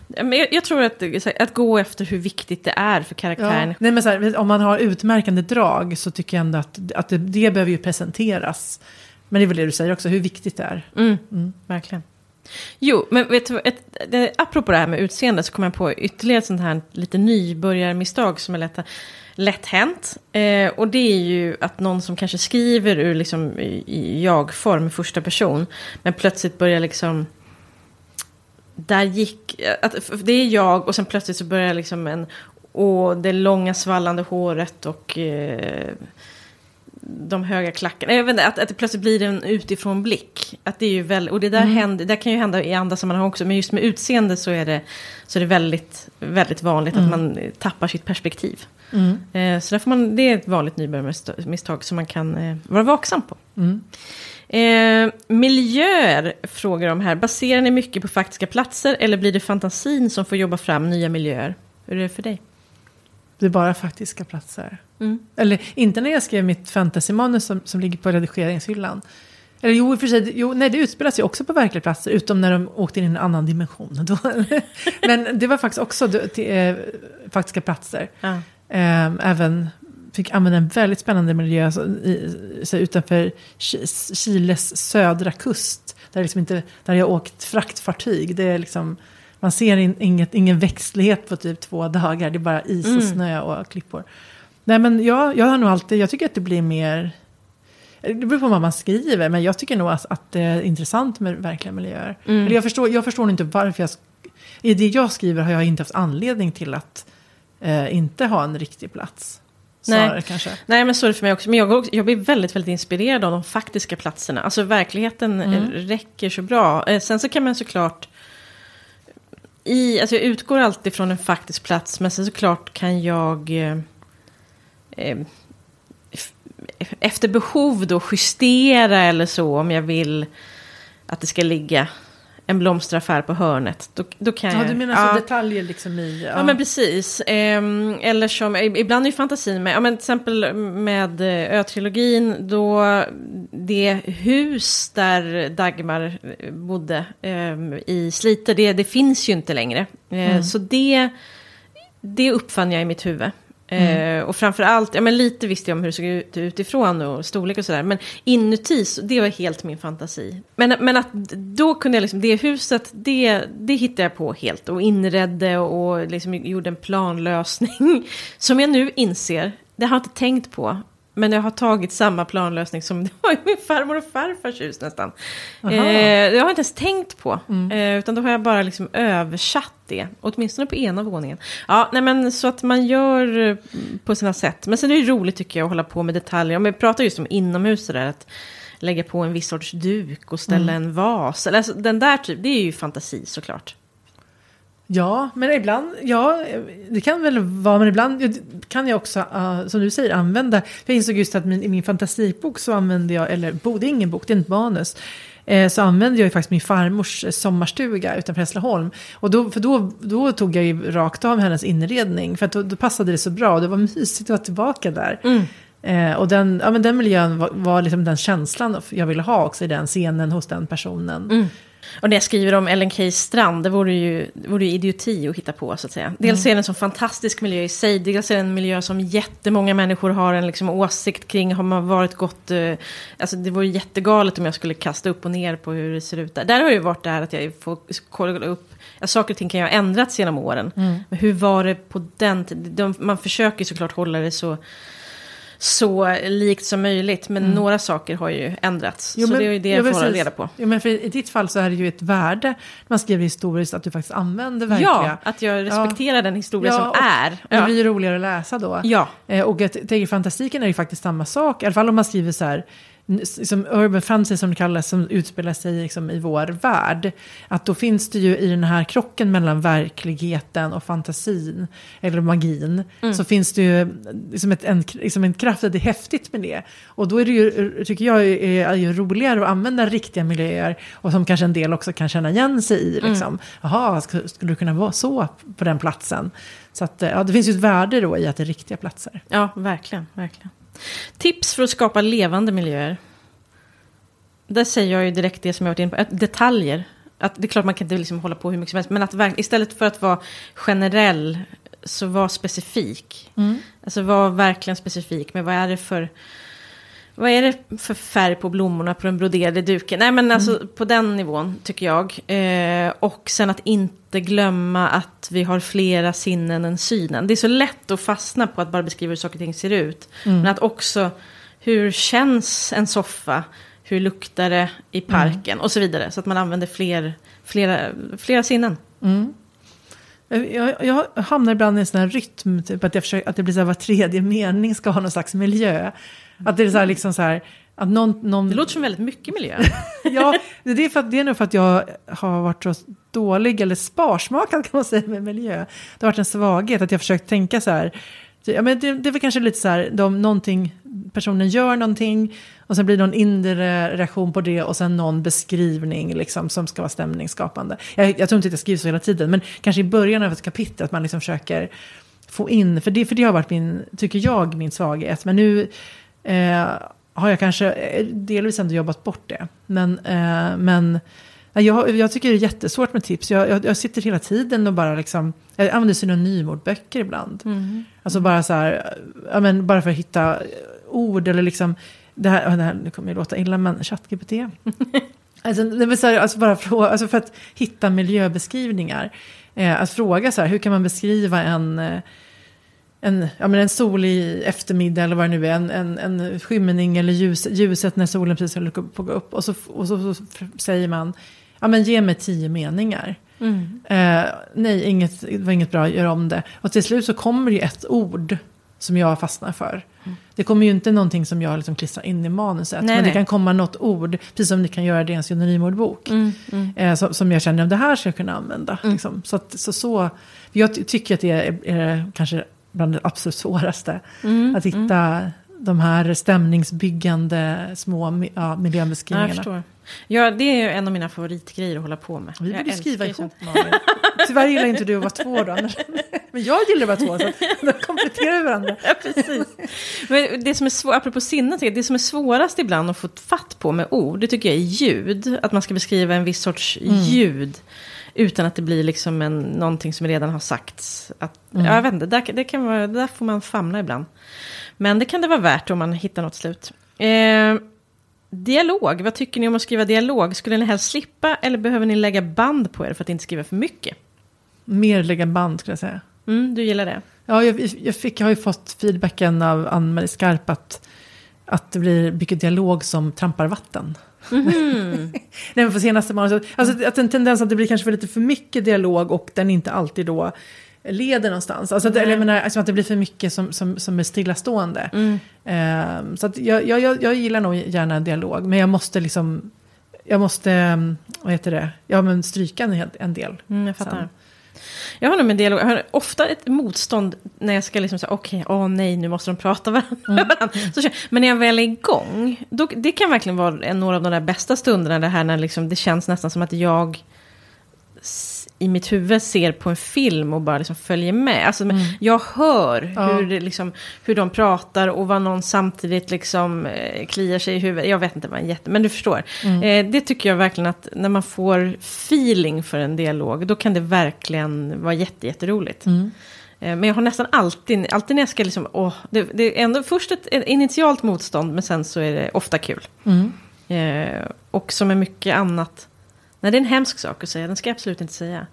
Speaker 1: Men jag, tror att, att gå efter hur viktigt det är för karaktären.
Speaker 2: Ja. Nej, men här, om man har utmärkande drag så tycker jag ändå att, att det, det behöver ju presenteras. Men det är väl det du säger också, hur viktigt det är.
Speaker 1: Mm, Verkligen. Jo, men vet du, ett, det, apropå det här med utseende så kom jag på ytterligare ett sånt här lite nybörjarmisstag som är lätt, lätt hänt. Eh, och det är ju att någon som kanske skriver ur liksom i, i jag-form, första person, men plötsligt börjar liksom... Där gick... Att, det är jag och sen plötsligt så börjar liksom en... Och det långa svallande håret och... Eh, de höga klackarna. Jag vet inte, att, att det plötsligt blir en utifrån blick. Att det är ju väl, och det där, händer, det kan ju hända i andra sammanhang också. Men just med utseende så är det, så är det väldigt, väldigt vanligt att man tappar sitt perspektiv. Eh, så där får man, det är ett vanligt nybörjarmisstag som man kan eh, vara vaksam på. Eh, miljöer frågar de här. Baserar ni mycket på faktiska platser eller blir det fantasin som får jobba fram nya miljöer? Hur är det för dig?
Speaker 2: Det är bara faktiska platser. Eller inte när jag skrev mitt fantasymanus som, som ligger på redigeringshyllan. Eller jo, i och för sig, jo, nej, det utspelar sig också på verkliga platser, utom när de åkte in i en annan dimension. Då, [laughs] men det var faktiskt också till, eh, faktiska platser.
Speaker 1: Ja.
Speaker 2: Eh, även fick använda en väldigt spännande miljö så, i, så utanför Chi- Chiles södra kust. Där, liksom inte, där jag åkt fraktfartyg. Det är liksom, man ser in, inget, ingen växtlighet på typ två dagar. Det är bara is och snö och klippor. Nej men jag, jag har nog alltid, jag tycker att det blir mer... Det beror på vad man skriver, men jag tycker nog att, att det är intressant med verkliga miljöer. Eller jag, förstår, jag förstår inte varför jag... I det jag skriver har jag inte haft anledning till att eh, inte ha en riktig plats.
Speaker 1: Nej.
Speaker 2: Kanske.
Speaker 1: Nej, men så är det för mig också. Men jag, jag blir väldigt, väldigt inspirerad av de faktiska platserna. Alltså verkligheten eh, räcker så bra. Eh, sen så kan man såklart... I, alltså jag utgår alltid från en faktisk plats, men sen såklart kan jag... Eh, efter behov då justera eller så om jag vill att det ska ligga en blomsteraffär på hörnet. Då, då kan
Speaker 2: Ja,
Speaker 1: jag,
Speaker 2: du menar
Speaker 1: ja.
Speaker 2: så detaljer liksom i...
Speaker 1: Ja, men precis. Ehm, eller som, ibland är fantasin med, ja, men till exempel med eh, Ö-trilogin, då det hus där Dagmar eh, bodde ehm, i Slite, det, det finns ju inte längre. Eh, Så det det uppfann jag i mitt huvud. Mm. Eh, och framförallt, ja men lite visste jag om hur det såg ut utifrån och storlek och sådär. Men inuti, så det var helt min fantasi. Men, men att då kunde jag liksom, det huset, det, det hittade jag på helt. Och inredde och liksom gjorde en planlösning. [laughs] Som jag nu inser, det har jag inte tänkt på. Men jag har tagit samma planlösning som [laughs] det var i min farmor och farfars hus nästan. Eh, det har jag inte ens tänkt på.
Speaker 2: Mm.
Speaker 1: Eh, utan då har jag bara liksom översatt det. Åtminstone på ena våningen. Ja, nej men så att man gör eh, på sina sätt. Men sen är det roligt tycker jag att hålla på med detaljer. Om vi pratar just om inomhus där. Att lägga på en viss sorts duk och ställa
Speaker 2: Mm.
Speaker 1: en vas. Eller, alltså, den där typ, det är ju fantasi såklart.
Speaker 2: Ja, men ibland, ja, det kan väl vara, men ibland kan jag också, uh, som du säger, använda. Jag insåg just att min, i min fantasibok så använde jag, eller bo, det är ingen bok, det är ett manus. Eh, så använde jag ju faktiskt min farmors eh, sommarstuga utanför Hässleholm. Och då, för då, då tog jag ju rakt av hennes inredning. För att då, då passade det så bra och det var mysigt att vara tillbaka där. Eh, och den, ja, men den miljön var, var liksom den känslan jag ville ha också i den scenen hos den personen.
Speaker 1: Och när jag skriver om Ellen Key Strand, det vore ju, det vore ju idioti att hitta på så att säga. Dels är det en sån fantastisk miljö i sig, dels är det en miljö som jättemånga människor har en liksom åsikt kring. Har man varit gott, eh, alltså det vore jättegalet om jag skulle kasta upp och ner på hur det ser ut där. Där har ju varit det här att jag får kolla upp, ja, saker och ting kan ju ha ändrats genom åren. Men hur var det på den tiden? De, man försöker såklart hålla det så så likt som möjligt. Men några saker har ju ändrats.
Speaker 2: Jo,
Speaker 1: så
Speaker 2: men-
Speaker 1: det är ju det
Speaker 2: ja,
Speaker 1: jag får hålla reda på.
Speaker 2: Jo, men för I ditt fall så är det ju ett värde när man skriver historiskt att du faktiskt använder verkliga.
Speaker 1: Ja, att jag respekterar den historia som
Speaker 2: och
Speaker 1: är.
Speaker 2: Det
Speaker 1: Ja.
Speaker 2: blir ju roligare att läsa då.
Speaker 1: Ja.
Speaker 2: Eh, och jag tänker fantastiken är ju faktiskt samma sak. I alla fall om man skriver så här. Som urban fantasy som det kallas, som utspelar sig liksom i vår värld. Att då finns det ju i den här krocken mellan verkligheten och fantasin, eller magin,
Speaker 1: Mm.
Speaker 2: så finns det ju liksom ett, en, liksom en kraft, att det är häftigt med det. Och då är det ju, tycker jag, är, ju roligare att använda riktiga miljöer, och som kanske en del också kan känna igen sig i.
Speaker 1: Mm.
Speaker 2: Liksom. Jaha, sk- skulle det kunna vara så på den platsen? Så att, ja, det finns ju ett värde då i att det är riktiga platser.
Speaker 1: Ja, verkligen, verkligen. Tips för att skapa levande miljöer. Där säger jag ju direkt det som jag varit inne på, detaljer. Att det är klart man kan inte liksom hålla på hur mycket som helst, men att istället för att vara generell, så var specifik. Alltså var verkligen specifik med vad är det för... Vad är det för färg på blommorna på den broderade duken? Nej men alltså på den nivån tycker jag. Eh, och sen att inte glömma att vi har flera sinnen än synen. Det är så lätt att fastna på att bara beskriva hur saker och ting ser ut. Men att också, hur känns en soffa? Hur luktar det i parken? Och så vidare. Så att man använder fler, flera, flera sinnen.
Speaker 2: Jag, jag hamnar ibland i en sån här rytm, typ att, jag försöker, att det blir så här var tredje mening ska ha någon slags miljö. Att det är så här liksom så här, att någon... någon
Speaker 1: Det låter som väldigt mycket miljö. [laughs]
Speaker 2: ja, det är, för att, det är nog för att jag har varit så dålig eller sparsmakad kan man säga med miljö. Det har varit en svaghet att jag försökt tänka så här. Ja, men det, det är väl kanske lite så här, de, någonting, personen gör någonting och sen blir det någon inre reaktion på det och sen någon beskrivning liksom, som ska vara stämningsskapande. Jag, jag tror inte att jag skriver så hela tiden, men kanske i början av ett kapitel att man liksom försöker få in, för det, för det har varit min, tycker jag, min svaghet. Men nu eh, har jag kanske eh, delvis ändå jobbat bort det. Men, eh, men nej, jag, jag tycker det är jättesvårt med tips. Jag, jag, jag sitter hela tiden och bara liksom, jag använder synonymordböcker ibland. Alltså bara så här, ja, men bara för att hitta ord eller liksom, det här, det här nu kommer ju låta illa, men ChatGPT. [laughs] Alltså, det vill säga, alltså bara för, alltså för att hitta miljöbeskrivningar. Eh, att fråga så här, hur kan man beskriva en, eh, en, ja, men en solig eftermiddag eller vad det nu är. En, en, en skymning eller ljus, ljuset när solen precis håller på att gå upp. Och så, och så, så säger man, ja men ge mig tio meningar. Eh, nej, inget, det var inget bra, gör om det. Och till slut så kommer det ju ett ord som jag fastnar för. Det kommer ju inte någonting som jag liksom klistrar in i manuset.
Speaker 1: Nej,
Speaker 2: men det
Speaker 1: nej.
Speaker 2: kan komma något ord, precis som det kan göra det i en synonymordbok.
Speaker 1: Mm,
Speaker 2: Eh, som, som jag känner att det här ska jag kunna använda. Liksom. Så, att, så, så, jag ty- tycker att det är, är kanske bland det absolut svåraste.
Speaker 1: Mm,
Speaker 2: att hitta de här stämningsbyggande små ja,
Speaker 1: Ja, jag
Speaker 2: miljöbeskrivningarna.
Speaker 1: förstår. Ja, det är en av mina favoritgrejer att hålla på med.
Speaker 2: Vi borde skriva ihop Malin. Tyvärr gillar inte du att vara två då. [laughs] Men jag gillar att vara två, så då kompletterar vi varandra.
Speaker 1: Ja, precis. Men det som är svårt, apropå sinnet, det som är svårast ibland att få fatt på med ord, det tycker jag är ljud. Att man ska beskriva en viss sorts ljud. Utan att det blir liksom en, någonting som redan har sagts. Att, ja, jag vet inte, där, det kan vara, där får man famla ibland. Men det kan det vara värt om man hittar något slut. Eh, dialog, vad tycker ni om att skriva dialog? Skulle ni helst slippa eller behöver ni lägga band på er för att inte skriva för mycket?
Speaker 2: Mer lägga band skulle jag säga.
Speaker 1: Mm, du gillar det?
Speaker 2: Ja, jag, jag, fick, jag har ju fått feedbacken av Ann-Marie Skarp att, att det blir mycket dialog som trampar vatten.
Speaker 1: Mm. [laughs]
Speaker 2: Nej, men för senaste månaden, alltså att en tendens att det blir kanske för lite för mycket dialog och den inte alltid då leder någonstans. Alltså, att, eller, jag menar, alltså att det blir för mycket som, som, som är stillastående.
Speaker 1: Mm.
Speaker 2: Um, så jag, jag, jag gillar nog gärna dialog, men jag måste liksom, jag måste, um, vad heter det, ja men stryka en, en del.
Speaker 1: Mm, jag fattar.
Speaker 2: Sen.
Speaker 1: Jag har nog med dialog, jag har ofta ett motstånd när jag ska liksom säga okej, okay, åh nej, nu måste de prata varandra. Mm. [laughs] Så, men när jag väl är igång, då, det kan verkligen vara en, några av de där bästa stunderna, det här när liksom, det känns nästan som att jag i mitt huvud ser på en film och bara liksom följer med. Alltså, mm. Jag hör
Speaker 2: Ja.
Speaker 1: hur, det liksom, hur de pratar och vad någon samtidigt liksom, eh, kliar sig i huvudet. Jag vet inte vad en jätte... Men du förstår.
Speaker 2: Mm.
Speaker 1: Eh, det tycker jag verkligen att när man får feeling för en dialog, då kan det verkligen vara jätte, jätteroligt.
Speaker 2: Mm.
Speaker 1: Eh, Men jag har nästan alltid, alltid när jag ska liksom, åh, det, det är ändå först ett, ett initialt motstånd, men sen så är det ofta kul.
Speaker 2: Mm.
Speaker 1: Eh, och som är mycket annat. Nej, det är en hemsk sak att säga, den ska jag absolut inte säga.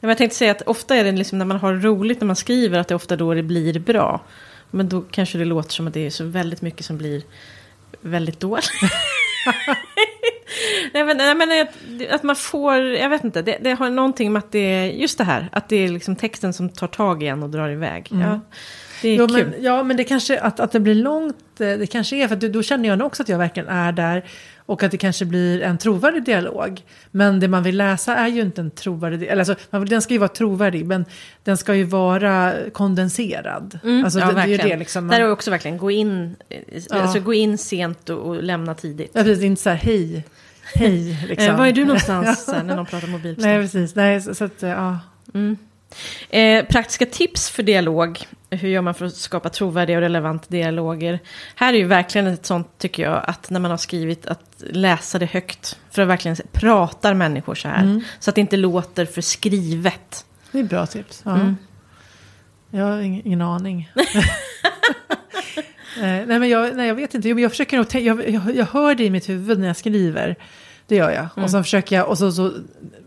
Speaker 1: Men jag tänkte säga att ofta är det liksom när man har roligt när man skriver, att det är ofta då det blir bra. Men då kanske det låter som att det är så väldigt mycket som blir väldigt dåligt. [laughs] nej, men, nej, men att, att man får, jag vet inte, det, det har någonting med att det är just det här, att det är liksom texten som tar tag i en och drar iväg. Ja, det är
Speaker 2: Jo,
Speaker 1: kul.
Speaker 2: men, ja, men det kanske, att, att det blir långt, eh, det kanske är för att då- känner jag också att jag verkligen är där. Och att det kanske blir en trovärdig dialog. Men det man vill läsa är ju inte en trovärdig, eller alltså, man, den ska ju vara trovärdig, men den ska ju vara kondenserad. alltså,
Speaker 1: ja,
Speaker 2: det, det är det liksom.
Speaker 1: Där är
Speaker 2: Man,
Speaker 1: också verkligen gå in,
Speaker 2: Ja.
Speaker 1: alltså gå in sent och, och lämna tidigt.
Speaker 2: ja, precis, inte så här, hej, hej, [laughs] liksom.
Speaker 1: Eh, var är du någonstans [laughs] när någon pratar mobil?
Speaker 2: Nej, precis. Nej, så, så att, ja.
Speaker 1: Eh, praktiska tips för dialog. Hur gör man för att skapa trovärdiga och relevanta dialoger? Här är ju verkligen ett sånt, tycker jag, att när man har skrivit att läsa det högt. För att verkligen pratar människor så här. Så att det inte låter för skrivet.
Speaker 2: Det är bra tips. Ja.
Speaker 1: Mm.
Speaker 2: Jag har ingen, ingen aning. [laughs] Eh, nej, men jag, nej, jag vet inte. Jo, men Jag, försöker nog, jag, jag, jag hör det i mitt huvud när jag skriver. Det gör jag. Och så försöker jag, och så, så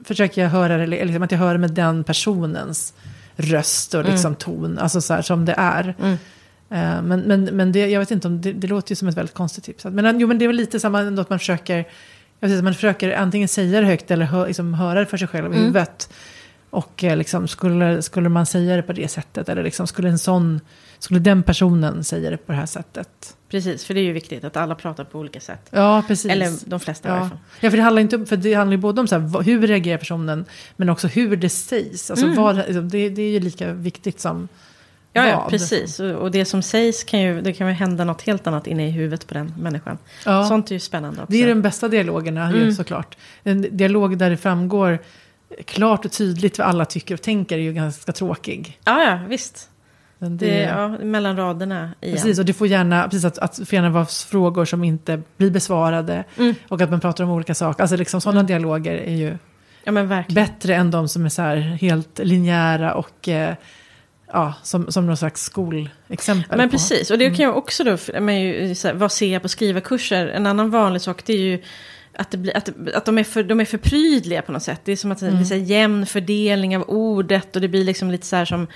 Speaker 2: försöker jag höra det, eller liksom att jag hör med den personens röst och liksom ton. Alltså så här som det är.
Speaker 1: Mm.
Speaker 2: Eh, Men, men, men det, jag vet inte om det, det låter ju som ett väldigt konstigt tips. Men, jo, men det är väl lite samma ändå att man försöker, jag vet inte, man försöker antingen säga det högt eller hö, liksom höra det för sig själv i
Speaker 1: Mm.
Speaker 2: huvudet. Och eh, liksom, skulle, skulle man säga det på det sättet, eller liksom, skulle, en sån, skulle den personen säga det på det här sättet?
Speaker 1: Precis, för det är ju viktigt att alla pratar på olika sätt.
Speaker 2: Ja, precis.
Speaker 1: Eller de flesta i varje
Speaker 2: Ja.
Speaker 1: fall.
Speaker 2: ja, för det handlar inte för det handlar ju både om så här, hur reagerar personen, men också hur det sägs. Alltså,
Speaker 1: Mm.
Speaker 2: vad, liksom, det, det är ju lika viktigt som
Speaker 1: Ja, ja precis. Och, det som sägs kan ju, det kan ju hända något helt annat inne i huvudet på den människan.
Speaker 2: Ja.
Speaker 1: Sånt är ju spännande också.
Speaker 2: Det är de bästa dialogerna ju
Speaker 1: Mm.
Speaker 2: såklart. En dialog där det framgår klart och tydligt vad alla tycker och tänker är ju ganska tråkig.
Speaker 1: Ja, ja, visst.
Speaker 2: Men det,
Speaker 1: Det, ja, mellan raderna igen.
Speaker 2: Precis, och det får gärna, precis att, att får gärna vara frågor som inte blir besvarade.
Speaker 1: Mm.
Speaker 2: Och att man pratar om olika saker. Alltså liksom sådana dialoger är ju
Speaker 1: Ja,
Speaker 2: bättre än de som är så här helt linjära och eh, ja, som, som någon slags skolexempel.
Speaker 1: Men
Speaker 2: på.
Speaker 1: precis, och det kan jag också då, men ju, så här, vad ser jag på skrivarkurser? En annan vanlig sak det är ju att, det blir, att, att de, är för, de är för prydliga på något sätt. Det är som att det är så här jämn fördelning av ordet och det blir liksom lite så här som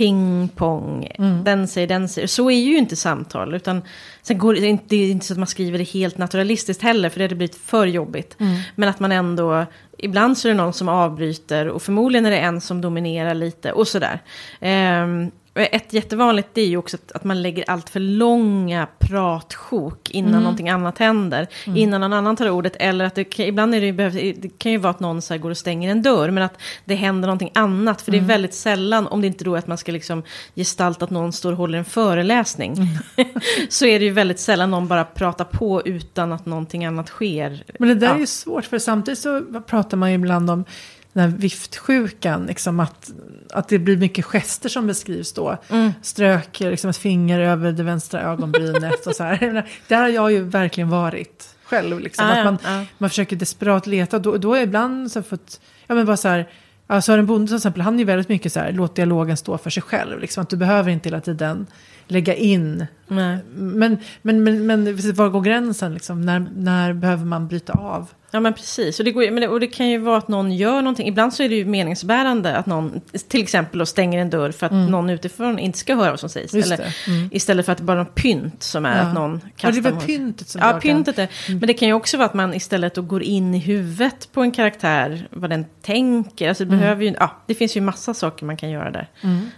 Speaker 1: ping-pong. Den säger, den säger. Så är ju inte samtal. Utan, sen går det, inte, det är inte så att man skriver det helt naturalistiskt heller, för det hade blivit för jobbigt. Men att man ändå, ibland så är det någon som avbryter och förmodligen är det en som dominerar lite och sådär. Ehm, ett jättevanligt är ju också att, man lägger allt för långa pratsjok innan någonting annat händer. Innan någon annan tar ordet. Eller att det kan, ibland är det, behövs, det kan ju vara att någon så går och stänger en dörr. Men att det händer någonting annat. För det är väldigt sällan, om det inte då är att man ska liksom gestalta att någon står och håller en föreläsning. [laughs] så är det ju väldigt sällan någon bara pratar på utan att någonting annat sker.
Speaker 2: Men det där
Speaker 1: Ja.
Speaker 2: är ju svårt, för samtidigt så pratar man ju ibland om den här viftsjukan, liksom att, att det blir mycket gester som beskrivs då.
Speaker 1: Mm.
Speaker 2: Strök liksom ett finger över det vänstra ögonbrynet och så här. Jag Där har jag ju verkligen varit själv. Liksom,
Speaker 1: Ah,
Speaker 2: att man,
Speaker 1: ja.
Speaker 2: man försöker desperat leta, då, då är ibland så fått, ja men bara så här, Ja, Sören Bonde till exempel, han är ju väldigt mycket så här, låt dialogen stå för sig själv. Liksom, att du behöver inte hela tiden lägga in.
Speaker 1: Nej.
Speaker 2: Men, men, men, men var går gränsen? Liksom? När, när behöver man bryta av?
Speaker 1: Ja men precis, och det, går, men det, och det kan ju vara att någon gör någonting. Ibland så är det ju meningsbärande att någon till exempel då stänger en dörr för att någon utifrån inte ska höra vad som sägs.
Speaker 2: Mm. Just
Speaker 1: Eller,
Speaker 2: det, mm.
Speaker 1: Istället för att det bara är någon pynt som är
Speaker 2: Ja.
Speaker 1: att någon
Speaker 2: Ja,
Speaker 1: kastar
Speaker 2: det är väl
Speaker 1: mot-
Speaker 2: pyntet som
Speaker 1: Ja,
Speaker 2: Mm.
Speaker 1: pyntet är. Men det kan ju också vara att man istället då går in i huvudet på en karaktär, vad den tänker. Alltså
Speaker 2: Mm.
Speaker 1: det, behöver ju, ja, det finns ju massa saker man kan göra där.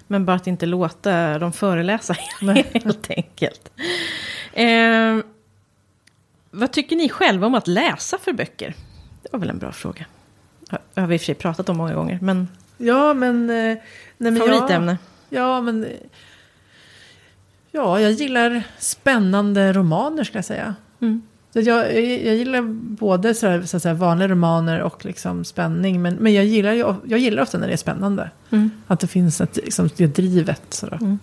Speaker 1: Men bara att inte låta dem föreläsa [laughs] helt enkelt. Eh, vad tycker ni själva om att läsa för böcker? Det var väl en bra fråga. Det har vi i och för sig pratat om många gånger, men
Speaker 2: Ja, men... eh, Nej, men
Speaker 1: favoritämne.
Speaker 2: Ja, ja, men... Ja, jag gillar spännande romaner skulle jag säga.
Speaker 1: Mm.
Speaker 2: Så Jag, jag, jag gillar både så här, så att säga, vanliga romaner och liksom spänning. Men, men jag, gillar ju, jag gillar ofta när det är spännande.
Speaker 1: Mm.
Speaker 2: Att det finns ett, liksom, det drivet. Sådär.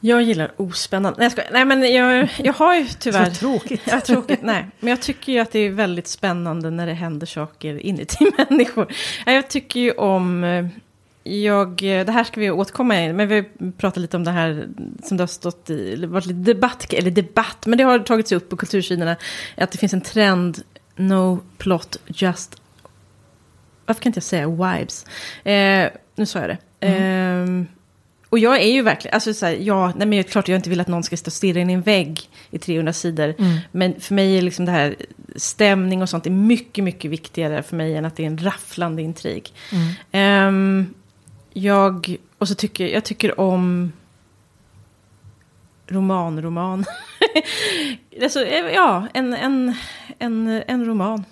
Speaker 1: Jag gillar ospännande. Nej, jag skojar. Nej men jag, jag har ju tyvärr...
Speaker 2: Så tråkigt. [laughs]
Speaker 1: Ja, tråkigt. Nej, men jag tycker ju att det är väldigt spännande när det händer saker inuti [laughs] människor. Ja, Jag tycker ju om... eh, Jag, det här ska vi återkomma i, men vi har pratat lite om det här som det har stått i, varit lite debatt, eller debatt, men det har tagits upp på kultursidorna, att det finns en trend, no plot, just, varför kan inte jag säga vibes? Eh, nu sa jag det. Ehm, och jag är ju verkligen, alltså så här, ja, nej men det är klart jag inte vill att någon ska stå och stirra in i en vägg i 300 sidor. Men för mig är liksom det här stämning och sånt är mycket, mycket viktigare för mig än att det är en rafflande intrig. Ehm, jag, och så tycker jag tycker om roman, roman. [laughs] [laughs] alltså, eh, ja, en, en, en, en roman.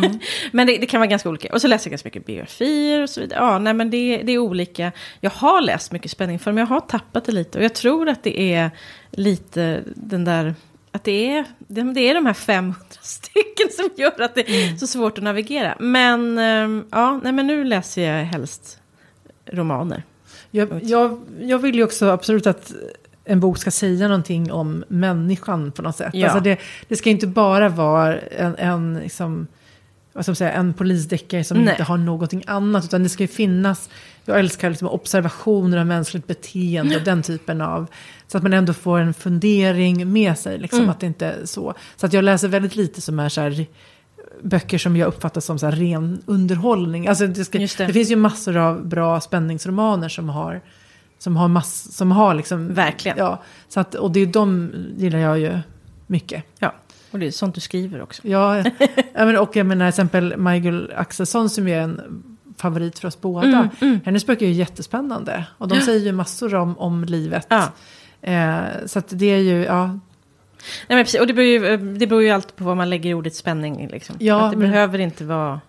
Speaker 1: [laughs] men det, det kan vara ganska olika. Och så läser jag ganska mycket biografier och så vidare. Ja, nej, men det, det är olika. Jag har läst mycket spänning för men jag har tappat det lite. Och jag tror att det är lite den där... Att det är, det, är de här 500 [laughs] stycken som gör att det är så svårt att navigera. Men, ehm, ja, nej, men nu läser jag helst romaner.
Speaker 2: Jag, jag, jag vill ju också absolut att en bok ska säga någonting om människan på något sätt.
Speaker 1: Ja.
Speaker 2: Alltså det, det ska inte bara vara en, en, liksom, vad ska man säga, en polisdeckare som
Speaker 1: Nej.
Speaker 2: inte har någonting annat. Utan det ska ju finnas, jag älskar liksom observationer av mänskligt beteende och den typen av. Så att man ändå får en fundering med sig. Liksom,
Speaker 1: Mm.
Speaker 2: att det inte är så. Så att jag läser väldigt lite som är så här böcker som jag uppfattar som så här ren underhållning. Alltså det, ska, det.
Speaker 1: det.
Speaker 2: finns ju massor av bra spänningsromaner som har, som har, mass, som har liksom...
Speaker 1: Verkligen.
Speaker 2: Ja, så att, och det är de gillar jag ju mycket.
Speaker 1: Ja, och det är sånt du skriver också.
Speaker 2: Ja, ja, [laughs] men, och jag menar till exempel Michael Axelsson som är en favorit för oss båda.
Speaker 1: Mm, mm.
Speaker 2: Hennes böcker är ju jättespännande. Och de säger ju massor om, om livet.
Speaker 1: Ja.
Speaker 2: Eh, så att det är ju, ja,
Speaker 1: Nej, men precis, och det beror, ju, det beror ju alltid på vad man lägger i ordet spänning. Liksom.
Speaker 2: Ja,
Speaker 1: att det
Speaker 2: men-
Speaker 1: behöver inte vara...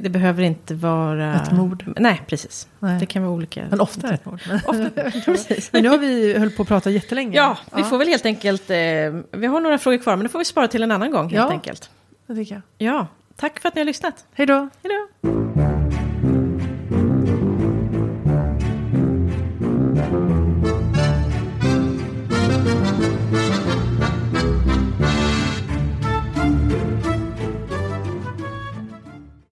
Speaker 1: Det behöver inte vara...
Speaker 2: Ett mord.
Speaker 1: Nej, precis.
Speaker 2: Nej.
Speaker 1: Det kan vara olika.
Speaker 2: men ofta är det ett mord. Men, [laughs]
Speaker 1: Ofta, [laughs] precis.
Speaker 2: men nu har vi höll på att prata jättelänge.
Speaker 1: Ja, vi får väl helt enkelt... Eh, vi har några frågor kvar, men det får vi spara till en annan gång helt
Speaker 2: Ja.
Speaker 1: enkelt.
Speaker 2: Det tycker jag.
Speaker 1: Ja, tack för att ni har lyssnat.
Speaker 2: Hej då.
Speaker 1: Hej då!